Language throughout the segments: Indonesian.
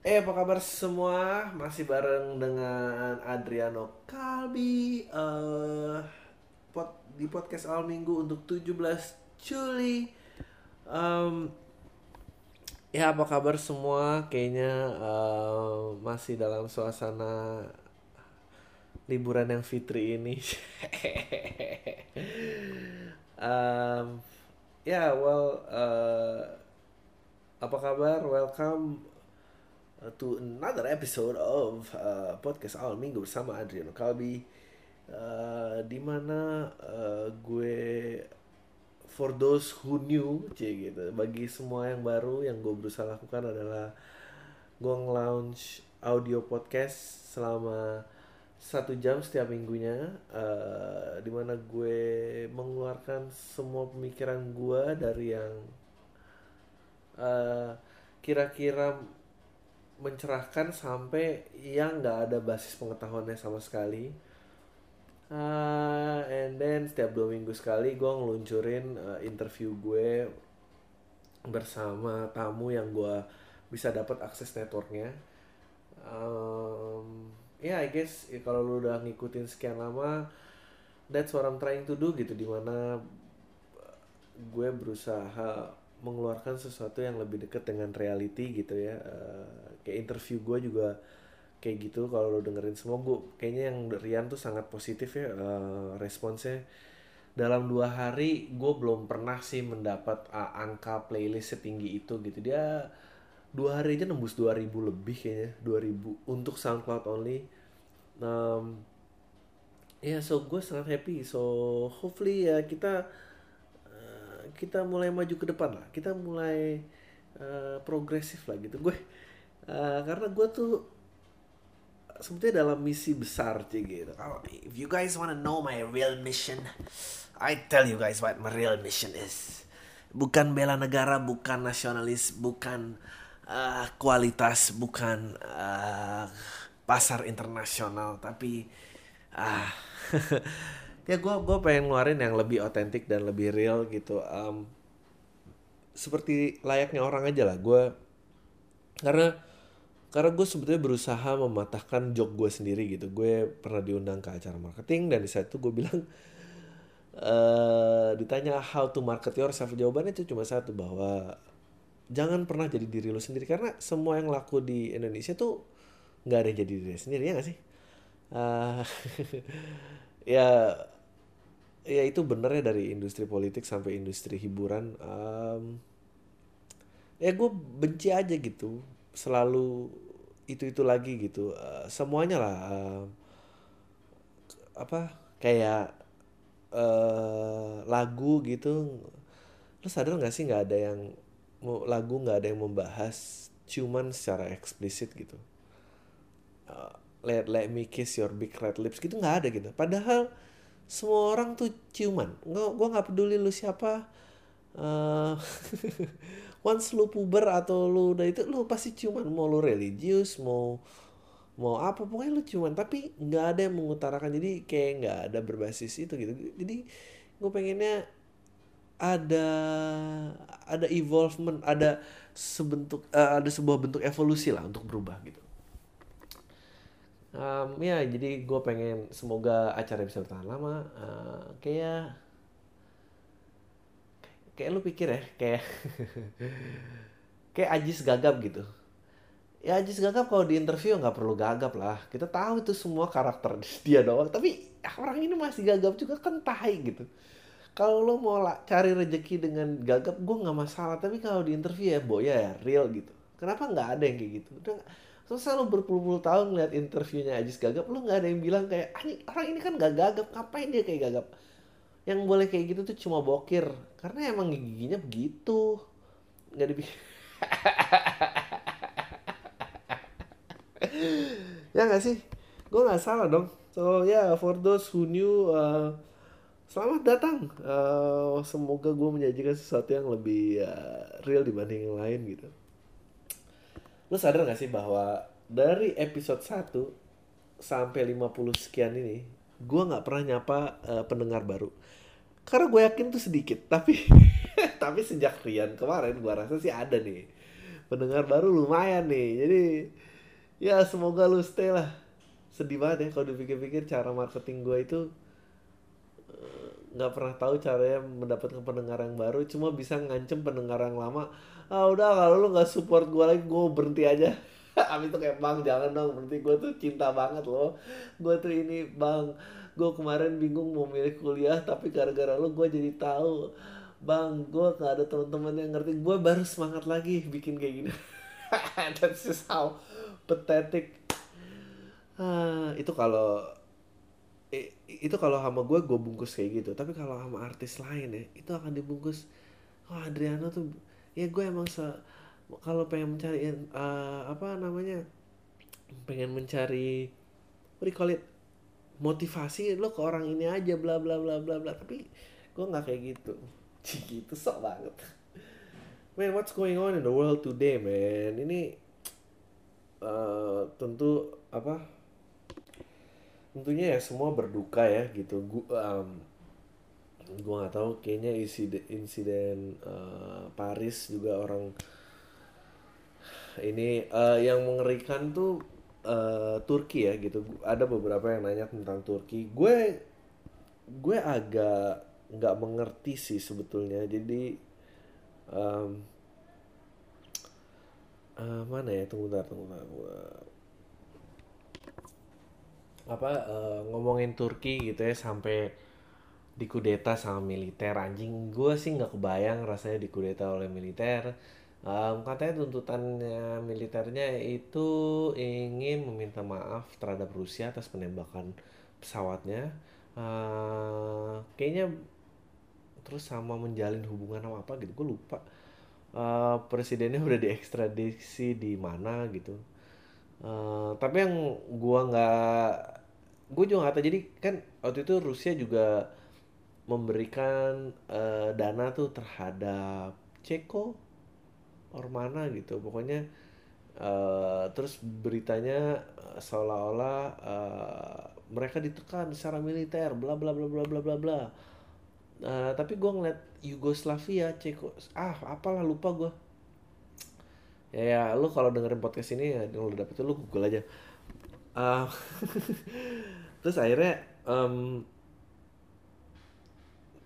Eh apa kabar semua? Masih bareng dengan Adriano Kalbi eh pod, di podcast awal minggu untuk 17 Juli. Em, ya apa kabar semua? Kayaknya eh, masih dalam suasana liburan yang fitri ini. Em, ya well eh, apa kabar? Welcome uh, to another episode of uh, podcast awal minggu bersama Adriano Kalbi uh, di mana uh, gue for those who knew cie gitu bagi semua yang baru yang gue berusaha lakukan adalah gue nge-launch audio podcast selama satu jam setiap minggunya uh, di mana gue mengeluarkan semua pemikiran gue dari yang uh, kira-kira mencerahkan sampai yang nggak ada basis pengetahuannya sama sekali. Ah, and then setiap dua minggu sekali gue ngeluncurin uh, interview gue bersama tamu yang gue bisa dapat akses networknya. Um, ya I guess ya, kalau lu udah ngikutin sekian lama, that's what I'm trying to do gitu di mana gue berusaha mengeluarkan sesuatu yang lebih dekat dengan reality gitu ya. Eh, kayak interview gue juga kayak gitu kalau lo dengerin semua gue kayaknya yang Rian tuh sangat positif ya eh, responsnya. Dalam dua hari gue belum pernah sih mendapat uh, angka playlist setinggi itu gitu. Dia dua hari aja nembus 2000 lebih kayaknya 2000 untuk SoundCloud only. Um, ya so gue sangat happy. So hopefully ya kita kita mulai maju ke depan lah. Kita mulai eh, progresif lah gitu. Gue eh, karena gue tuh sebetulnya dalam misi besar sih gitu. If you guys wanna know my real mission I tell you guys what my real mission is. Bukan bela negara bukan nasionalis bukan eh, kualitas bukan eh, pasar internasional tapi ah ya gue gue pengen ngeluarin yang lebih otentik dan lebih real gitu Em, seperti layaknya orang aja lah. Gue karena karena gue sebetulnya berusaha mematahkan joke gue sendiri gitu. Gue pernah diundang ke acara marketing dan di saat itu gue bilang eh ditanya how to market yourself. Jawabannya itu cuma satu bahwa jangan pernah jadi diri lo sendiri. Karena semua yang laku di Indonesia tuh nggak ada yang jadi diri sendiri ya nggak sih? Ah, ya ya itu bener ya dari industri politik sampai industri hiburan Em, ya gue benci aja gitu. Selalu itu itu lagi gitu. Eh, semuanya lah em, apa kayak eh lagu gitu. Lu sadar nggak sih nggak ada yang lagu nggak ada yang membahas cuman secara eksplisit gitu. Uh, let let me kiss your big red lips gitu nggak ada gitu. Padahal semua orang tuh ciuman. Nggak gua nggak peduli lu siapa eh once lu puber atau lu udah itu lu pasti ciuman. Mau lu religius mau mau apa pokoknya lu ciuman. Tapi nggak ada yang mengutarakan. Jadi kayak nggak ada berbasis itu gitu. Jadi gue pengennya ada ada evolvement ada sebentuk eh, ada sebuah bentuk evolusi lah untuk berubah gitu Em, ya jadi gue pengen semoga acara bisa bertahan lama Eh, kayak kayak lu pikir ya kayak kayak Ajis Gagap gitu. Ya Ajis Gagap kalau di interview nggak perlu gagap lah. Kita tahu itu semua karakter dia doang. Tapi ah, orang ini masih gagap juga kan tai gitu. Kalau lo mau lah cari rezeki dengan gagap gue nggak masalah. Tapi kalau di interview ya boya ya real gitu. Kenapa nggak ada yang kayak gitu? Udah selesai lo berpuluh-puluh tahun ngeliat interviewnya Ajis Gagap lo nggak ada yang bilang kayak "Anjing, orang ini kan gak gagap ngapain dia kayak gagap? Yang boleh kayak gitu tuh cuma bokir karena emang giginya begitu. Nggak dibikin ya nggak sih? Gue nggak salah dong. So ya yeah, for those who knew uh, selamat datang. Uh, semoga gue menyajikan sesuatu yang lebih uh, real dibanding yang lain gitu lu sadar gak sih bahwa dari episode 1 sampai 50 sekian ini gue nggak pernah nyapa uh, pendengar baru. Karena gue yakin tuh sedikit tapi tapi sejak Rian kemarin gue rasa sih ada nih. Pendengar baru lumayan nih jadi ya semoga lu stay lah. Sedih banget ya kalau dipikir-pikir cara marketing gue itu eh, nggak pernah tahu caranya mendapatkan pendengar yang baru. Cuma bisa ngancem pendengar yang lama ah udah kalau lu nggak support gue lagi gue berhenti aja. Abis itu kayak bang jangan dong berhenti. Gue tuh cinta banget loh. Gue tuh ini bang gue kemarin bingung mau milih kuliah tapi gara-gara lu gue jadi tahu. Bang gue gak ada teman-teman yang ngerti gue baru semangat lagi bikin kayak gini. That's just how pathetic. Ah, itu kalau itu kalau sama gue gue bungkus kayak gitu. Tapi kalau sama artis lain ya itu akan dibungkus. Oh Adriano tuh ya gue emang se kalau pengen mencari uh, apa namanya pengen mencari what do you call it motivasi lo ke orang ini aja bla bla bla bla bla. Tapi gue nggak kayak gitu. Gitu sok banget. Man what's going on in the world today man? Ini uh, tentu apa tentunya ya semua berduka ya gitu. Gua um, gue nggak tahu kayaknya insiden insiden uh, Paris juga orang ini uh, yang mengerikan tuh uh, Turki ya gitu. Ada beberapa yang nanya tentang Turki. Gue gue agak nggak mengerti sih sebetulnya. Jadi um, uh, mana ya? Tunggu bentar tunggu bentar. Apa uh, ngomongin Turki gitu ya sampai dikudeta sama militer. Anjing gue sih nggak kebayang rasanya dikudeta oleh militer. Um, katanya tuntutannya militernya itu ingin meminta maaf terhadap Rusia atas penembakan pesawatnya. Uh, kayaknya terus sama menjalin hubungan sama apa gitu gue lupa. Uh, presidennya udah diekstradisi di mana gitu. Uh, tapi yang gue nggak gue juga nggak tahu. Jadi kan waktu itu Rusia juga memberikan uh, dana tuh terhadap Ceko or mana gitu. Pokoknya uh, terus beritanya uh, seolah-olah uh, mereka ditekan secara militer bla bla bla bla bla bla bla. Uh, tapi gue ngeliat Yugoslavia Ceko ah apalah lupa gue ya, ya lu kalau dengerin podcast ini ya lu dapet lu google aja. Uh, terus akhirnya um,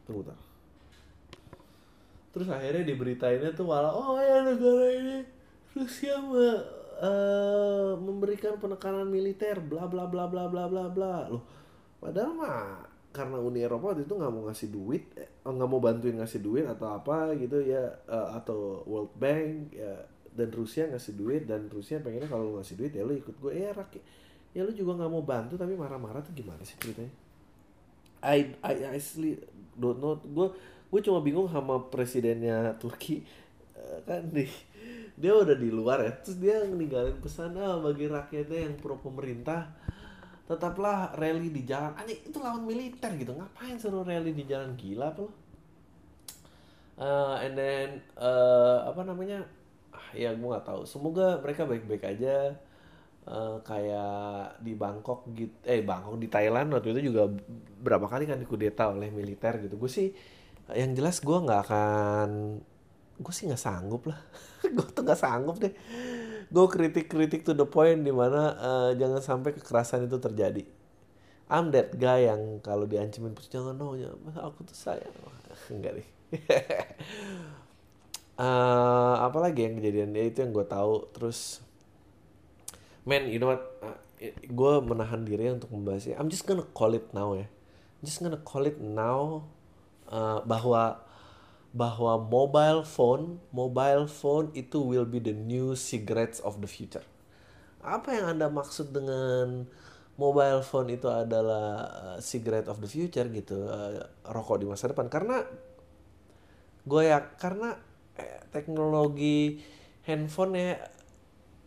tunggu tar. Terus akhirnya diberitainnya tuh malah oh ya negara ini Rusia me, uh, memberikan penekanan militer bla bla bla bla bla bla bla. Loh padahal mah karena Uni Eropa waktu itu nggak mau ngasih duit eh, nggak mau bantuin ngasih duit atau apa gitu ya uh, atau World Bank ya dan Rusia ngasih duit dan Rusia pengennya kalau ngasih duit ya lo ikut gue ya rakyat ya lu juga nggak mau bantu tapi marah-marah tuh gimana sih ceritanya? I I I don't know. Gue gue cuma bingung sama presidennya Turki. Uh, kan di dia udah di luar ya terus dia ninggalin pesan ah bagi rakyatnya yang pro pemerintah. Tetaplah rally di jalan. Aneh itu lawan militer gitu. Ngapain suruh rally di jalan? Gila apa lo? Uh, and then uh, apa namanya? Ah, ya gue nggak tahu. Semoga mereka baik-baik aja. Uh, kayak di Bangkok gitu eh Bangkok di Thailand waktu itu juga berapa kali kan dikudeta oleh militer gitu. Gue sih yang jelas gue nggak akan gue sih nggak sanggup lah. Gue tuh nggak sanggup deh. Gue kritik-kritik to the point di mana uh, eh, jangan sampai kekerasan itu terjadi. I'm that guy yang kalau diancemin jangan no aku tuh sayang. Enggak deh. Uh, apa lagi yang kejadian? Ya itu yang gue tahu. Terus man you know what? Uh, gue menahan diri untuk membahasnya. I'm just gonna call it now ya. I'm just gonna call it now uh, bahwa bahwa mobile phone mobile phone itu will be the new cigarettes of the future. Apa yang anda maksud dengan mobile phone itu adalah uh, cigarette of the future gitu uh, rokok di masa depan? Karena gue ya karena eh, teknologi handphone ya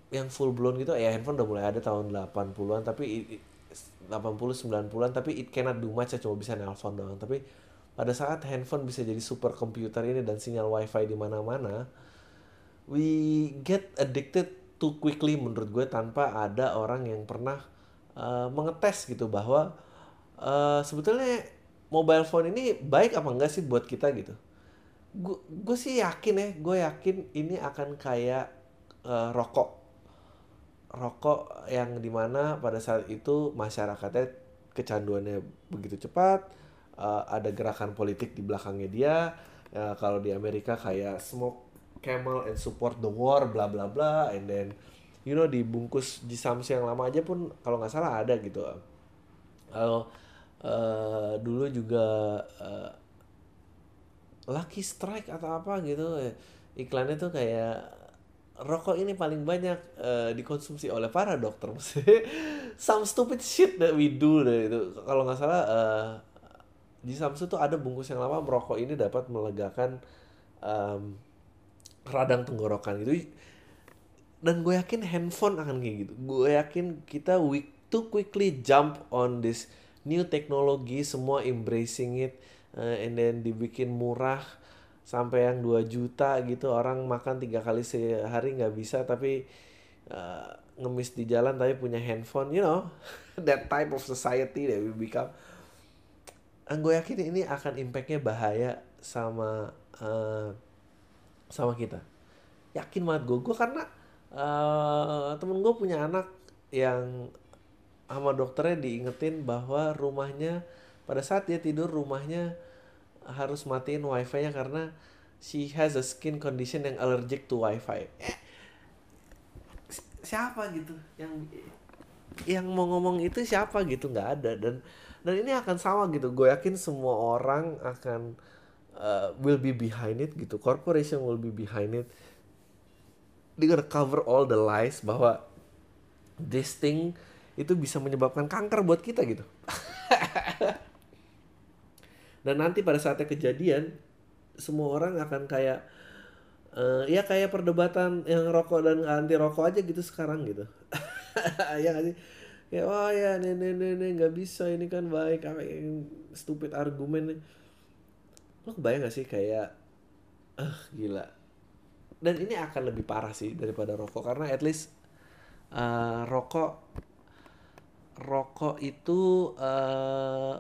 yang full blown gitu ya handphone udah mulai ada tahun 80-an tapi 80 90-an tapi it cannot do much ya cuma bisa nelpon doang. Tapi pada saat handphone bisa jadi super komputer ini dan sinyal wifi di mana-mana we get addicted too quickly menurut gue tanpa ada orang yang pernah uh, mengetes gitu bahwa uh, sebetulnya mobile phone ini baik apa enggak sih buat kita gitu. Gue sih yakin ya gue yakin ini akan kayak uh, rokok. Rokok yang di mana pada saat itu masyarakatnya kecanduannya begitu cepat uh, ada gerakan politik di belakangnya dia. Uh, kalau di Amerika kayak smoke camel and support the war bla bla bla and then you know dibungkus di Samsung yang lama aja pun kalau nggak salah ada gitu. Kalau uh, dulu juga uh, Lucky Strike atau apa gitu iklannya tuh kayak rokok ini paling banyak uh, dikonsumsi oleh para dokter. Some stupid shit that we do deh itu. Kalau nggak salah uh, di Samsu tuh ada bungkus yang lama merokok ini dapat melegakan um, radang tenggorokan gitu. Dan gue yakin handphone akan kayak gitu. Gue yakin kita we too quickly jump on this new technology semua embracing it uh, and then dibikin murah sampai yang 2 juta gitu. Orang makan tiga kali sehari nggak bisa tapi uh, ngemis di jalan tapi punya handphone you know that type of society that we become gue yakin ini akan impactnya bahaya sama uh, sama kita. Yakin banget gue gue karena uh, temen gue punya anak yang sama dokternya diingetin bahwa rumahnya pada saat dia tidur rumahnya harus matiin wifi-nya karena she has a skin condition yang allergic to wifi. Siapa gitu yang yang mau ngomong itu siapa gitu? Nggak ada. Dan dan ini akan sama gitu. Gue yakin semua orang akan uh, will be behind it gitu. Corporation will be behind it. Dia gonna cover all the lies bahwa this thing itu bisa menyebabkan kanker buat kita gitu. dan nanti pada saatnya kejadian semua orang akan kayak uh, ya kayak perdebatan yang rokok dan anti rokok aja gitu sekarang gitu ya gak sih ya oh, ya nenek nenek nggak bisa ini kan baik apa yang stupid argumen lo kebayang gak sih kayak ah uh, gila dan ini akan lebih parah sih daripada rokok karena at least uh, rokok rokok itu uh,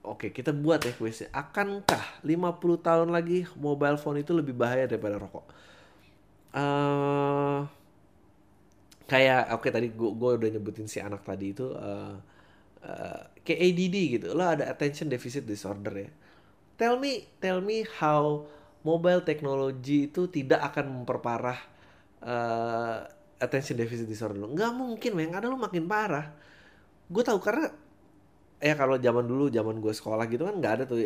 Oke, kita buat ya kuisnya. Akankah 50 tahun lagi mobile phone itu lebih bahaya daripada rokok? Uh, kayak oke okay, tadi gue udah nyebutin si anak tadi itu uh, uh, kayak ADD gitu. Lo ada attention deficit disorder ya. Tell me, tell me how mobile technology itu tidak akan memperparah uh, attention deficit disorder lo. Nggak mungkin, yang ada lo makin parah. Gue tahu karena ya kalau zaman dulu zaman gue sekolah gitu kan nggak ada tuh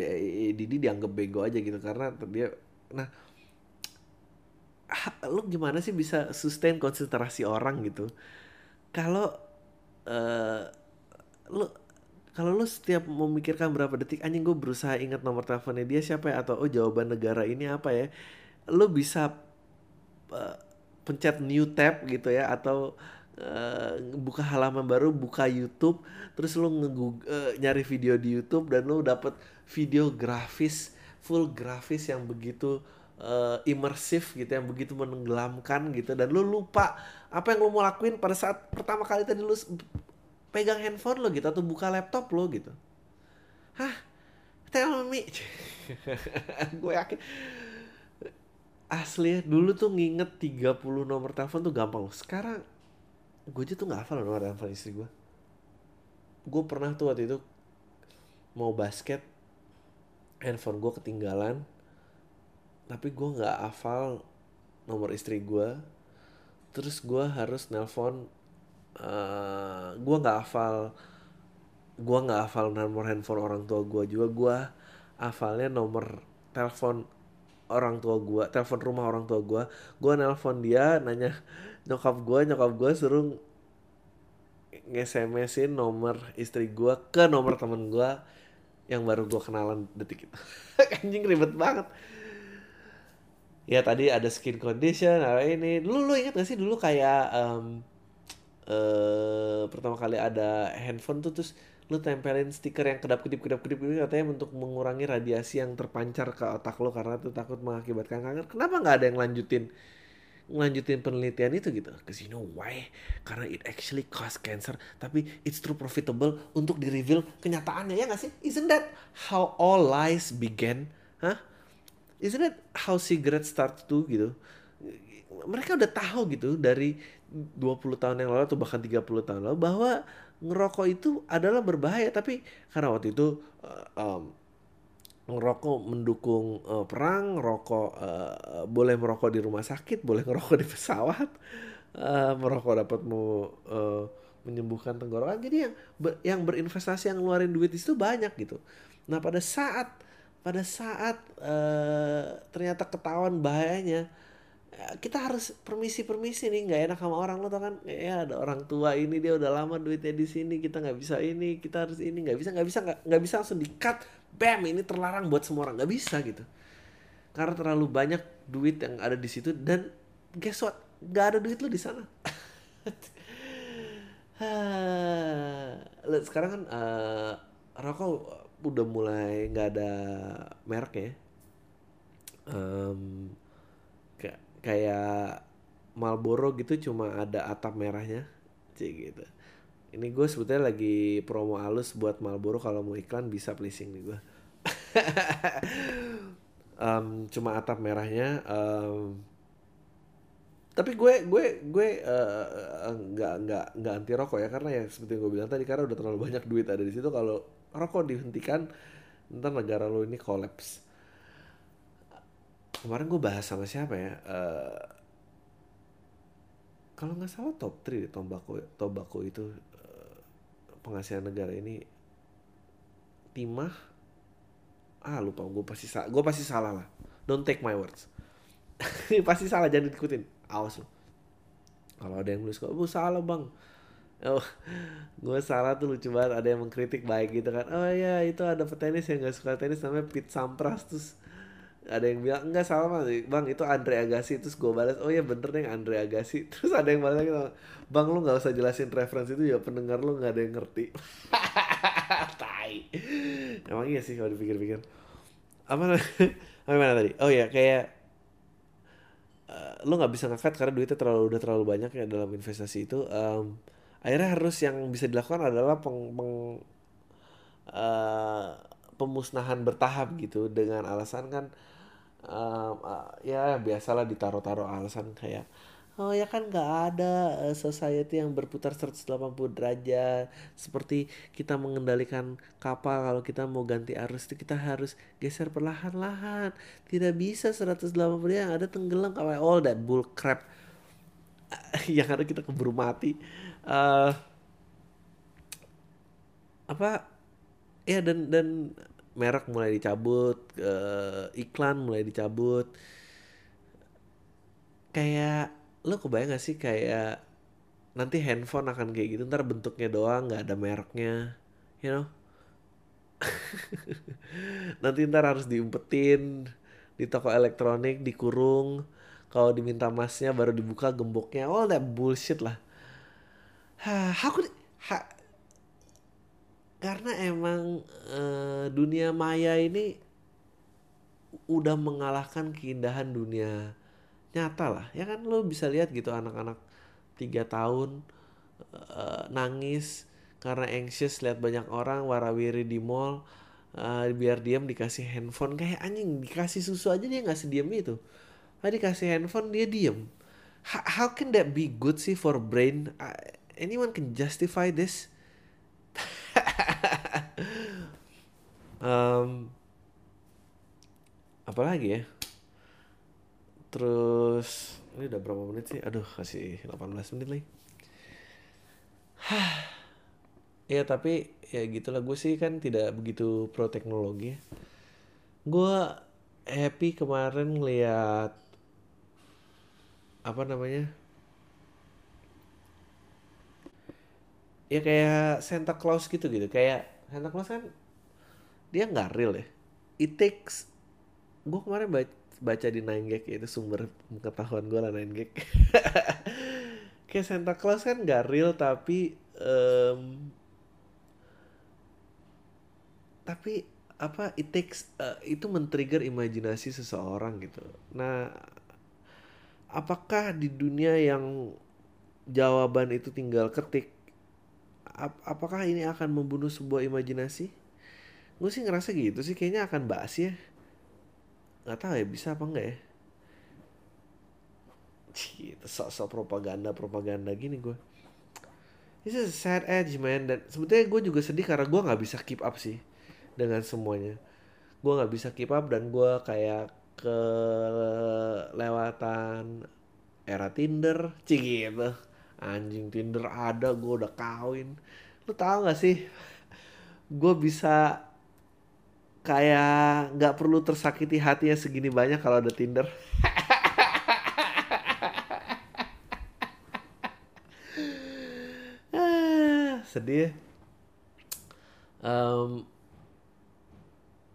Didi dianggap bego aja gitu karena dia nah lu gimana sih bisa sustain konsentrasi orang gitu? Kalau uh, lu kalau lu setiap memikirkan berapa detik anjing gue berusaha ingat nomor teleponnya dia siapa ya atau oh jawaban negara ini apa ya lu bisa uh, pencet new tab gitu ya atau uh, buka halaman baru, buka YouTube, terus lu uh, nyari video di YouTube dan lu dapet video grafis full grafis yang begitu uh, imersif gitu, yang begitu menenggelamkan gitu dan lu lupa apa yang lu mau lakuin pada saat pertama kali tadi lu pegang handphone lo gitu atau buka laptop lo gitu. Hah? Tell me. gue yakin asli ya, dulu tuh nginget 30 nomor telepon tuh gampang sekarang gue aja tuh gak hafal nomor telepon istri gue gue pernah tuh waktu itu mau basket handphone gue ketinggalan tapi gue nggak hafal nomor istri gue terus gue harus nelpon uh, gue nggak hafal gue nggak hafal nomor handphone orang tua gue juga. Gue hafalnya nomor telepon orang tua gue telepon rumah orang tua gue gue nelpon dia nanya nyokap gue nyokap gue suruh nge-SMS-in nomor istri gue ke nomor temen gue yang baru gue kenalan detik itu. Anjing ribet banget ya tadi ada skin condition ada ini dulu lu ingat gak sih dulu kayak um, uh, pertama kali ada handphone tuh terus lu tempelin stiker yang kedap kedip kedap kedip ini katanya untuk mengurangi radiasi yang terpancar ke otak lo karena tuh takut mengakibatkan kanker kenapa nggak ada yang lanjutin ngelanjutin penelitian itu gitu. Cause you know why? Karena it actually cause cancer, tapi it's true profitable untuk di reveal kenyataannya ya gak sih? Isn't that how all lies began? Hah? Isn't that how cigarette start to gitu? mereka udah tahu gitu dari 20 tahun yang lalu atau bahkan 30 tahun lalu bahwa ngerokok itu adalah berbahaya tapi karena waktu itu uh, um, ngerokok mendukung uh, perang, rokok uh, boleh merokok di rumah sakit, boleh ngerokok di pesawat, uh, merokok dapat mau uh, menyembuhkan tenggorokan. Jadi yang yang berinvestasi yang ngeluarin duit itu banyak gitu. Nah pada saat pada saat uh, ternyata ketahuan bahayanya kita harus permisi permisi nih nggak enak sama orang lo tau kan? Ya ada orang tua ini dia udah lama duitnya di sini kita nggak bisa ini kita harus ini nggak bisa nggak bisa nggak bisa langsung di cut bam ini terlarang buat semua orang nggak bisa gitu. Karena terlalu banyak duit yang ada di situ dan guess what? Nggak ada duit lo di sana. Sekarang kan uh, rokok udah mulai nggak ada merek ya. Um, kayak kayak Marlboro gitu cuma ada atap merahnya cik gitu. Ini gue sebetulnya lagi promo halus buat Marlboro kalau mau iklan bisa pleasing nih gue um, cuma atap merahnya um, tapi gue gue gue uh, nggak nggak nggak anti rokok ya karena ya seperti yang gue bilang tadi karena udah terlalu banyak duit ada di situ kalau rokok dihentikan. Ntar negara lo ini kolaps. Kemarin gue bahas sama siapa ya? Uh, kalau nggak salah top 3 tobacco tobacco itu uh, penghasilan negara ini. Timah ah lupa. Gue pasti salah gue pasti salah lah. Don't take my words. Pasti salah jangan diikutin. Awas lo kalau ada yang nulis kok bu salah bang oh gue salah tuh lucu banget. Ada yang mengkritik baik gitu kan. Oh ya itu ada petenis yang gak suka tenis namanya Pete Sampras. Terus ada yang bilang enggak salah bang bang itu Andre Agassi. Terus gue balas oh ya bener nih Andre Agassi. Terus ada yang balas lagi bang lu nggak usah jelasin referensi itu ya pendengar lu nggak ada yang ngerti. Tai. Emang iya sih kalau dipikir-pikir. Apa apa mana tadi? Oh ya kayak uh, lu nggak bisa ngangkat karena duitnya terlalu udah terlalu banyak ya dalam investasi itu. Um, akhirnya harus yang bisa dilakukan adalah peng, peng uh, pemusnahan bertahap gitu. Dengan alasan kan um, uh, ya biasalah ditaruh-taruh alasan kayak oh ya kan nggak ada uh, society yang berputar 180 derajat. Seperti kita mengendalikan kapal kalau kita mau ganti arus itu kita harus geser perlahan-lahan. Tidak bisa 180 derajat yang ada tenggelam kayak all that bull crap. Yang ada kita keburu mati uh, apa? Ya dan dan merek mulai dicabut uh, iklan mulai dicabut. Kayak lo kebayang gak sih kayak nanti handphone akan kayak gitu ntar bentuknya doang nggak ada mereknya you know? Nanti ntar harus diumpetin di toko elektronik dikurung. Kalau diminta masnya baru dibuka gemboknya. All that bullshit lah how could ha, karena emang uh, dunia maya ini udah mengalahkan keindahan dunia nyata lah. Ya kan? Lo bisa lihat gitu anak-anak tiga tahun uh, nangis karena anxious lihat banyak orang warawiri di mall uh, biar diam dikasih handphone. Kayak anjing dikasih susu aja dia nggak sediam itu nah, dikasih handphone dia diem. How, how can that be good sih for brain anyone can justify this? Um, apalagi ya? Terus ini udah berapa menit sih? Aduh kasih 18 menit lagi. Ya tapi ya gitulah. Gue sih kan tidak begitu pro teknologi ya. gue happy kemarin ngeliat apa namanya ya kayak Santa Claus gitu gitu. Kayak Santa Claus kan dia nggak real ya. It takes gue kemarin baca, di Nine Gag itu sumber pengetahuan gue lah Nine Gag. Kayak Santa Claus kan nggak real tapi um, tapi apa it takes uh, itu men-trigger imajinasi seseorang gitu. Nah apakah di dunia yang jawaban itu tinggal ketik ap apakah ini akan membunuh sebuah imajinasi? Gue sih ngerasa gitu sih, kayaknya akan basi ya. Gak tahu ya bisa apa enggak ya. gitu sok-sok propaganda propaganda gini gue This is a sad edge man dan sebetulnya gue juga sedih karena gue nggak bisa keep up sih dengan semuanya gue nggak bisa keep up dan gue kayak kelewatan era Tinder cik gitu anjing Tinder ada gue udah kawin. Lu tau gak sih? Gue bisa kayak nggak perlu tersakiti hatinya segini banyak kalau ada Tinder. Ah, sedih um,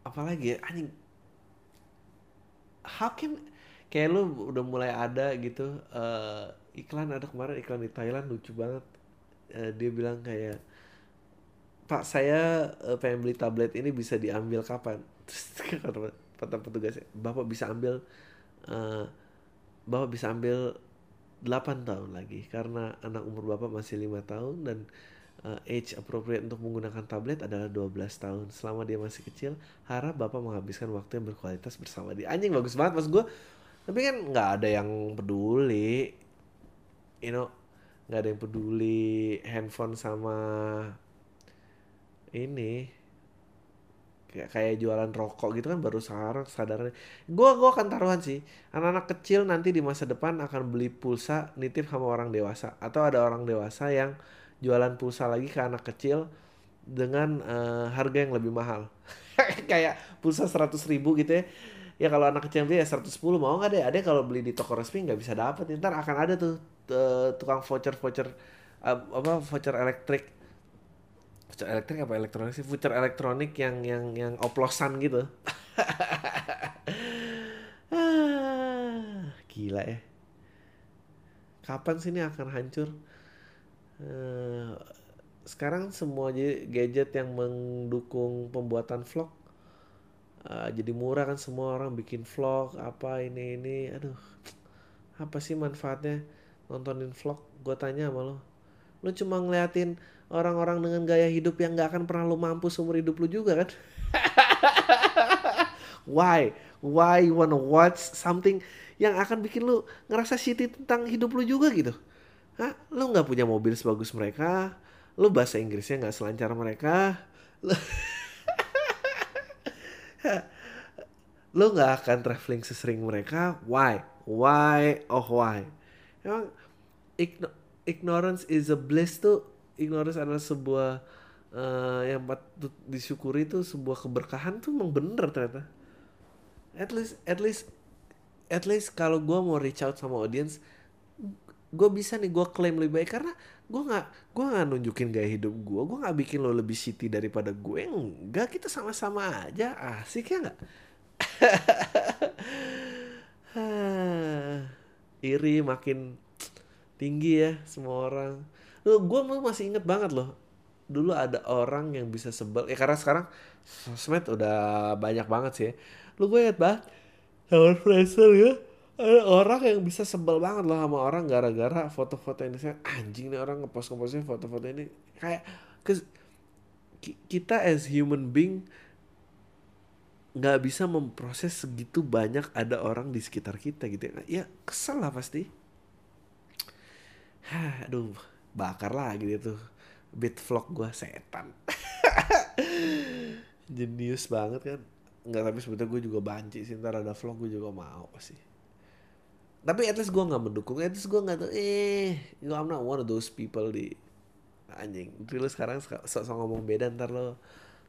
apalagi ya? Anjing. How can kayak lu udah mulai ada gitu uh, iklan ada kemarin iklan di Thailand lucu banget uh, dia bilang kayak Pak saya uh, pengen beli tablet ini bisa diambil kapan terus kata petugasnya Bapak bisa ambil uh, Bapak bisa ambil 8 tahun lagi karena anak umur Bapak masih lima tahun dan uh, age appropriate untuk menggunakan tablet adalah 12 tahun. Selama dia masih kecil, harap Bapak menghabiskan waktu yang berkualitas bersama dia. Anjing bagus banget mas gue. Tapi kan nggak ada yang peduli. You know, nggak ada yang peduli handphone sama ini kayak kayak jualan rokok gitu kan baru sekarang sadarnya. Gue gua akan taruhan sih anak-anak kecil nanti di masa depan akan beli pulsa nitip sama orang dewasa atau ada orang dewasa yang jualan pulsa lagi ke anak kecil dengan uh, harga yang lebih mahal. Kayak pulsa seratus ribu gitu ya. Ya kalau anak kecil beli ya 110 mau nggak deh? Ada kalau beli di toko resmi nggak bisa dapat ntar akan ada tuh uh, tukang voucher voucher uh, apa voucher elektrik. Voucher elektrik apa elektronik sih? Voucher elektronik yang yang yang oplosan gitu. Ah, gila ya. Kapan sih ini akan hancur? Uh, sekarang semua gadget yang mendukung pembuatan vlog. Uh, jadi murah kan semua orang bikin vlog apa ini ini. Aduh apa sih manfaatnya nontonin vlog gue tanya sama lo lo cuma ngeliatin orang-orang dengan gaya hidup yang gak akan pernah lo mampu seumur hidup lo juga kan why why you wanna watch something yang akan bikin lo ngerasa shitty tentang hidup lo juga gitu Hah? Lo nggak punya mobil sebagus mereka, lo bahasa Inggrisnya nggak selancar mereka, lo lo nggak akan traveling sesering mereka. Why? Why? Oh why? Emang igno ignorance is a bliss tuh. Ignorance adalah sebuah uh, yang patut disyukuri tuh sebuah keberkahan tuh emang bener ternyata. At least, at least, at least kalau gue mau reach out sama audience, gue bisa nih gue klaim lebih baik karena gue nggak gue nggak nunjukin gaya hidup gue gue nggak bikin lo lebih shitty daripada gue enggak kita sama-sama aja asik ya nggak iri makin tinggi ya semua orang. Lo gue masih inget banget loh. Dulu ada orang yang bisa sebel ya karena sekarang sosmed udah banyak banget sih ya. lu gue inget banget sama Fraser ya. Ada orang yang bisa sebel banget loh sama orang gara-gara foto-foto ini. Saya anjing nih orang ngepost ngepostnya foto-foto ini. Kayak ke kita as human being nggak bisa memproses segitu banyak ada orang di sekitar kita gitu ya, ya kesel lah pasti Aduh bakar lagi gitu bit vlog gue setan. Jenius banget kan. Nggak tapi sebetulnya gue juga banci sih. Ntar ada vlog gue juga mau sih. Tapi at least gue nggak mendukung. At least gue nggak tuh eh gue I'm not one of those people di anjing. Lu sekarang sok so ngomong beda ntar lo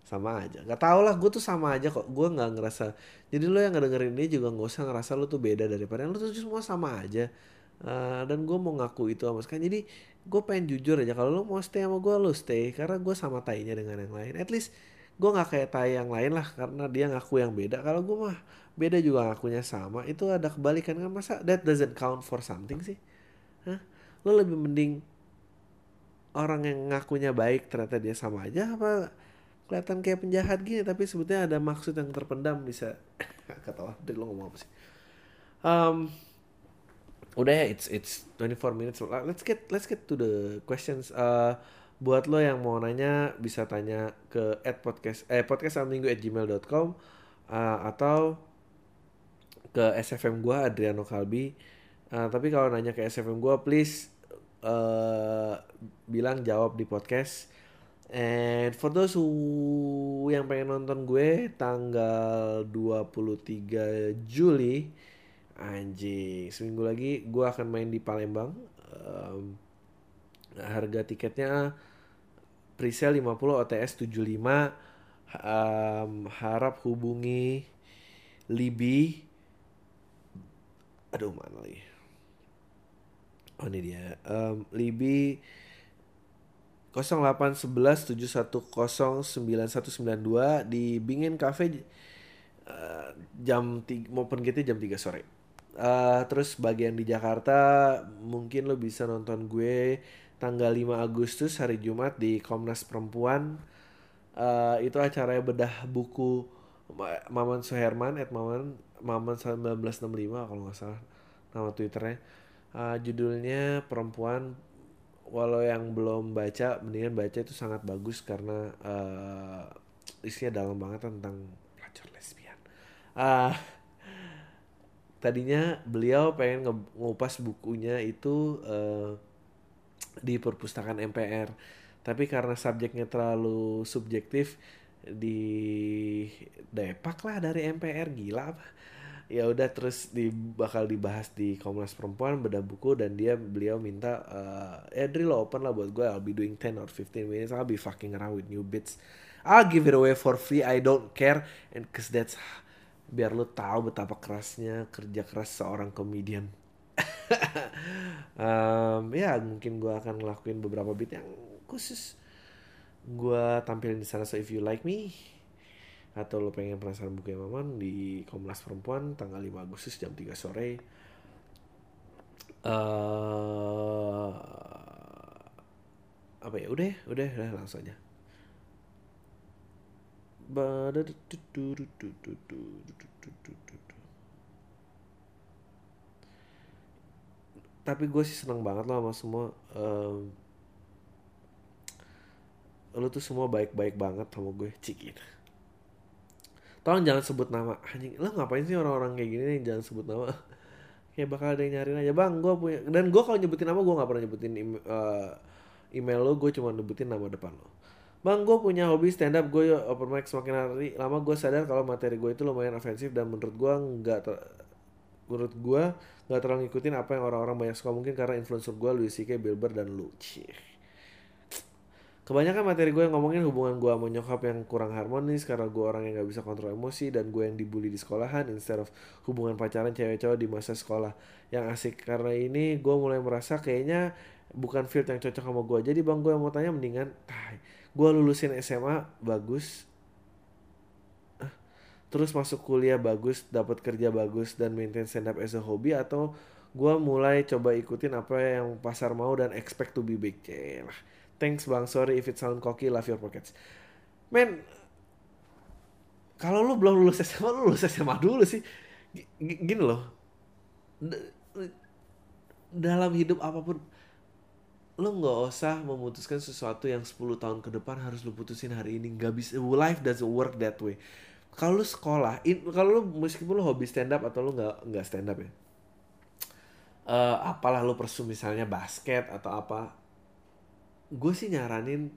sama aja. Nggak tau lah gue tuh sama aja kok. Gue nggak ngerasa jadi lo yang ngedengerin ini juga nggak usah ngerasa lo tuh beda daripada lo tuh semua sama aja uh, dan gue mau ngaku itu sama sekali. Jadi gue pengen jujur aja kalau lo mau stay sama gue lo stay. Karena gue sama tainya dengan yang lain. At least gue nggak kayak tai yang lain lah karena dia ngaku yang beda. Kalau gue mah beda juga ngakunya sama. Itu ada kebalikan kan? Masa that doesn't count for something sih? Hah? lo lebih mending orang yang ngakunya baik ternyata dia sama aja apa kelihatan kayak penjahat gini? Tapi sebetulnya ada maksud yang terpendam bisa. Kata deh lo ngomong apa sih? Um, udah ya it's it's 24 minutes. Let's get let's get to the questions. Uh, buat lo yang mau nanya bisa tanya ke at podcast eh podcast minggu at gmail.com uh, atau ke SFM gue Adriano Kalbi. Uh, tapi kalau nanya ke SFM gue, please uh, bilang jawab di podcast. And for those who yang pengen nonton gue tanggal 23 Juli, anjing. Seminggu lagi gue akan main di Palembang. Um, harga tiketnya presale 50 OTS 75 um, harap hubungi Libi. Aduh mana lagi? Oh ini dia. Um, Libi 0811 71099192 di Bingin Cafe uh, jam 3, open gate jam 3 sore. Uh, terus bagian di Jakarta mungkin lo bisa nonton gue tanggal 5 Agustus hari Jumat di Komnas Perempuan. Uh, itu acaranya bedah buku Maman Suherman at Maman Maman 1965 kalau nggak salah nama twitternya. Uh, judulnya perempuan. Walau yang belum baca mendingan baca itu sangat bagus karena uh, isinya dalam banget tentang pelacur lesbian. Uh, tadinya beliau pengen ngupas bukunya itu uh, di perpustakaan MPR tapi karena subjeknya terlalu subjektif di depak lah dari MPR gila apa? Ya udah terus di bakal dibahas di Komnas Perempuan beda buku dan dia beliau minta uh, ya drill open lah buat gue I'll be doing 10 or 15 minutes I'll be fucking around with new bits. I'll give it away for free I don't care and cause that's biar lu tahu betapa kerasnya kerja keras seorang komedian um, ya mungkin gue akan ngelakuin beberapa bit yang khusus gue tampilin di sana. So if you like me atau lo pengen penasaran buku yang Maman di Komnas Perempuan tanggal 5 Agustus jam 3 sore. Uh, apa ya? Udah udah udah langsung aja tapi gue sih seneng banget loh sama semua um, lu tuh semua baik-baik banget sama gue cikin. Tolong jangan sebut nama anjing. Lo ngapain sih orang-orang kayak gini nih jangan sebut nama? Kayak bakal ada yang nyariin aja. Bang gue punya dan gue kalau nyebutin nama gue nggak pernah nyebutin uh, email lo gue cuma nyebutin nama depan lo bang gue punya hobi stand up gue open mic semakin hari. Lama gue sadar kalau materi gue itu lumayan ofensif dan menurut gue nggak menurut gue nggak terlalu ngikutin apa yang orang-orang banyak suka. Mungkin karena influencer gue Louis C.K. Bilber dan lu Kebanyakan materi gue yang ngomongin hubungan gue sama nyokap yang kurang harmonis karena gue orang yang gak bisa kontrol emosi dan gue yang dibully di sekolahan instead of hubungan pacaran cewek cewek di masa sekolah. Yang asik karena ini gue mulai merasa kayaknya bukan field yang cocok sama gue jadi bang gue yang mau tanya mendingan gue lulusin SMA bagus. Terus masuk kuliah bagus dapat kerja bagus dan maintain stand up as a hobby atau gue mulai coba ikutin apa yang pasar mau dan expect to be big? Lah Thanks bang, sorry if it sound cocky, love your pockets. Men, kalau lu belum lulus SMA, lu lulus SMA dulu sih. G gini loh, dalam hidup apa pun, lu nggak usah memutuskan sesuatu yang 10 tahun ke depan harus lu putusin hari ini. Gak bisa, life doesn't work that way. Kalau lu sekolah, kalau lu meskipun lu hobi stand up atau lu nggak nggak stand up ya, uh, apalah lu persu misalnya basket atau apa, gue sih nyaranin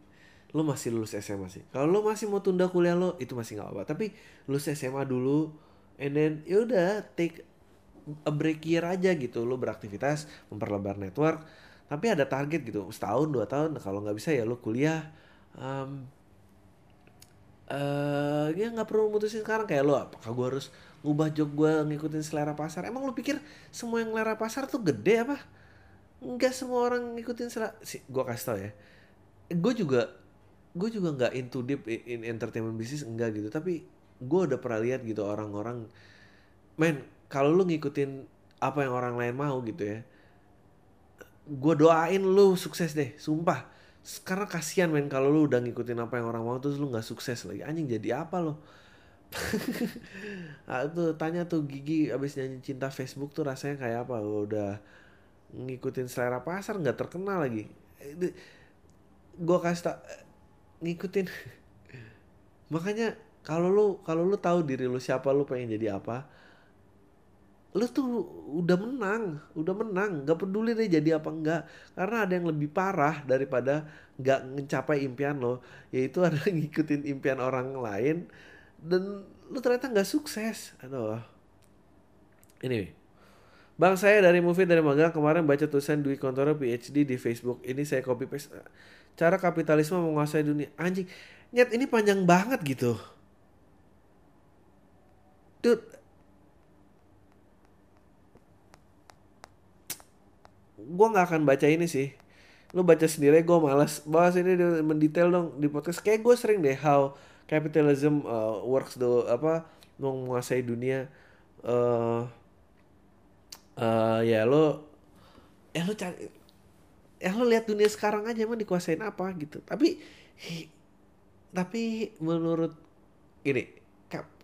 lo masih lulus SMA sih. Kalau lo masih mau tunda kuliah lo itu masih nggak apa-apa. Tapi lulus SMA dulu, and then yaudah take a break year aja gitu. Lo beraktivitas, memperlebar network. Tapi ada target gitu, setahun dua tahun. Kalau nggak bisa ya lo kuliah. Um, uh, ya nggak perlu mutusin sekarang kayak lo apakah gue harus ngubah job gue ngikutin selera pasar emang lo pikir semua yang selera pasar tuh gede apa nggak semua orang ngikutin selera si gue kasih tau ya gue juga gue juga nggak into deep in entertainment business enggak gitu tapi gue udah pernah lihat gitu orang-orang men kalau lu ngikutin apa yang orang lain mau gitu ya gue doain lu sukses deh sumpah. Karena kasihan men kalau lu udah ngikutin apa yang orang mau terus lu nggak sukses lagi. Anjing jadi apa lo? Nah, tuh tanya tuh gigi abis nyanyi cinta Facebook tuh rasanya kayak apa? Lu udah ngikutin selera pasar nggak terkenal lagi. Gue kasih tak ngikutin. Makanya kalau lu kalau lu tahu diri lu siapa lu pengen jadi apa lu tuh udah menang, udah menang, nggak peduli deh jadi apa enggak, karena ada yang lebih parah daripada nggak mencapai impian lo, yaitu ada ngikutin impian orang lain dan lu ternyata nggak sukses, aduh. Ini, bang saya dari movie dari magang. Kemarin baca tulisan Dwi Kontoro PhD di Facebook, ini saya copy paste. Cara kapitalisme menguasai dunia, anjing, nyet ini panjang banget gitu. Dude, gue nggak akan baca ini sih. Lu baca sendiri gue malas bahas ini mendetail dong di podcast. Kayak gue sering deh how capitalism uh, works do apa menguasai dunia. Uh, uh, ya lo ya lo cari ya lo lihat dunia sekarang aja emang dikuasain apa gitu. Tapi tapi menurut ini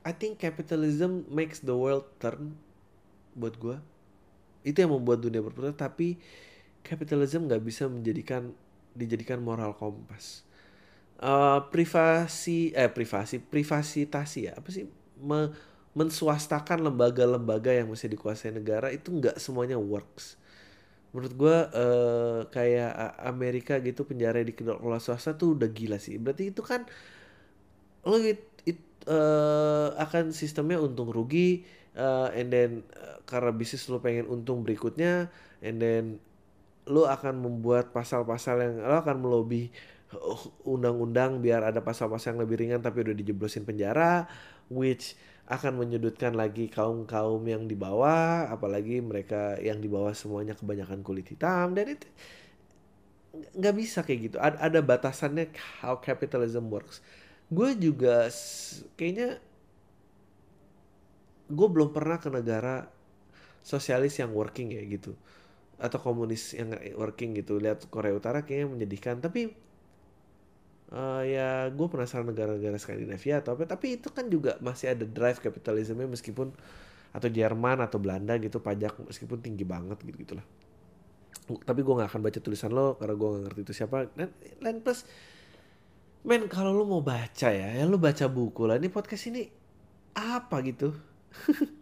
I think capitalism makes the world turn buat gue itu yang membuat dunia berputar tapi capitalism nggak bisa menjadikan dijadikan moral kompas. Uh, privasi eh privasi privasitasi ya apa sih? Me, menswastakan lembaga-lembaga yang mesti dikuasai negara itu nggak semuanya works. Menurut gue uh, kayak Amerika gitu penjara di kelola swasta tuh udah gila sih. Berarti itu kan lo it, it, uh, akan sistemnya untung rugi uh, and then uh, karena bisnis lo pengen untung berikutnya and then lo akan membuat pasal-pasal yang lo akan melobi undang-undang biar ada pasal-pasal yang lebih ringan tapi udah dijeblosin penjara which akan menyudutkan lagi kaum-kaum yang di bawah apalagi mereka yang di bawah semuanya kebanyakan kulit hitam dan itu nggak bisa kayak gitu. Ada, ada batasannya how capitalism works. Gue juga kayaknya gue belum pernah ke negara sosialis yang working ya gitu. Atau komunis yang working gitu. Lihat Korea Utara kayaknya menyedihkan. Tapi uh, ya gue penasaran negara-negara Skandinavia atau apa. Tapi itu kan juga masih ada drive kapitalisme meskipun atau Jerman atau Belanda gitu pajak meskipun tinggi banget gitu gitulah. Tapi gue nggak akan baca tulisan lo karena gue nggak ngerti itu siapa. Dan lain plus men kalau lo mau baca ya ya lo baca buku lah. Ini podcast ini apa gitu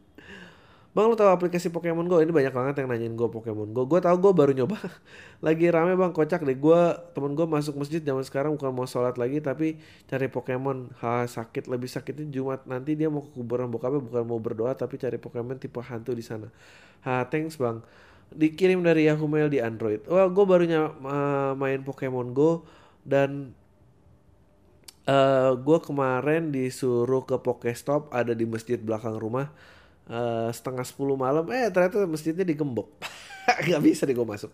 Bang lu tahu aplikasi Pokemon Go? Ini banyak banget yang nanyain gue Pokemon Go. Gue tau gue baru nyoba. lagi rame bang, kocak deh. Gue temen gue masuk masjid zaman sekarang bukan mau sholat lagi, tapi cari Pokemon. Ha sakit, lebih sakitnya Jumat nanti dia mau ke kuburan bokapnya bukan mau berdoa, tapi cari Pokemon tipe hantu di sana. Ha thanks bang. Dikirim dari Yahoo Mail di Android. Wah gue baru uh, main Pokemon Go dan uh, eh, gue kemarin disuruh ke Pokestop ada di masjid belakang rumah uh, setengah sepuluh malam. Eh ternyata masjidnya digembok. Nggak bisa deh gue masuk.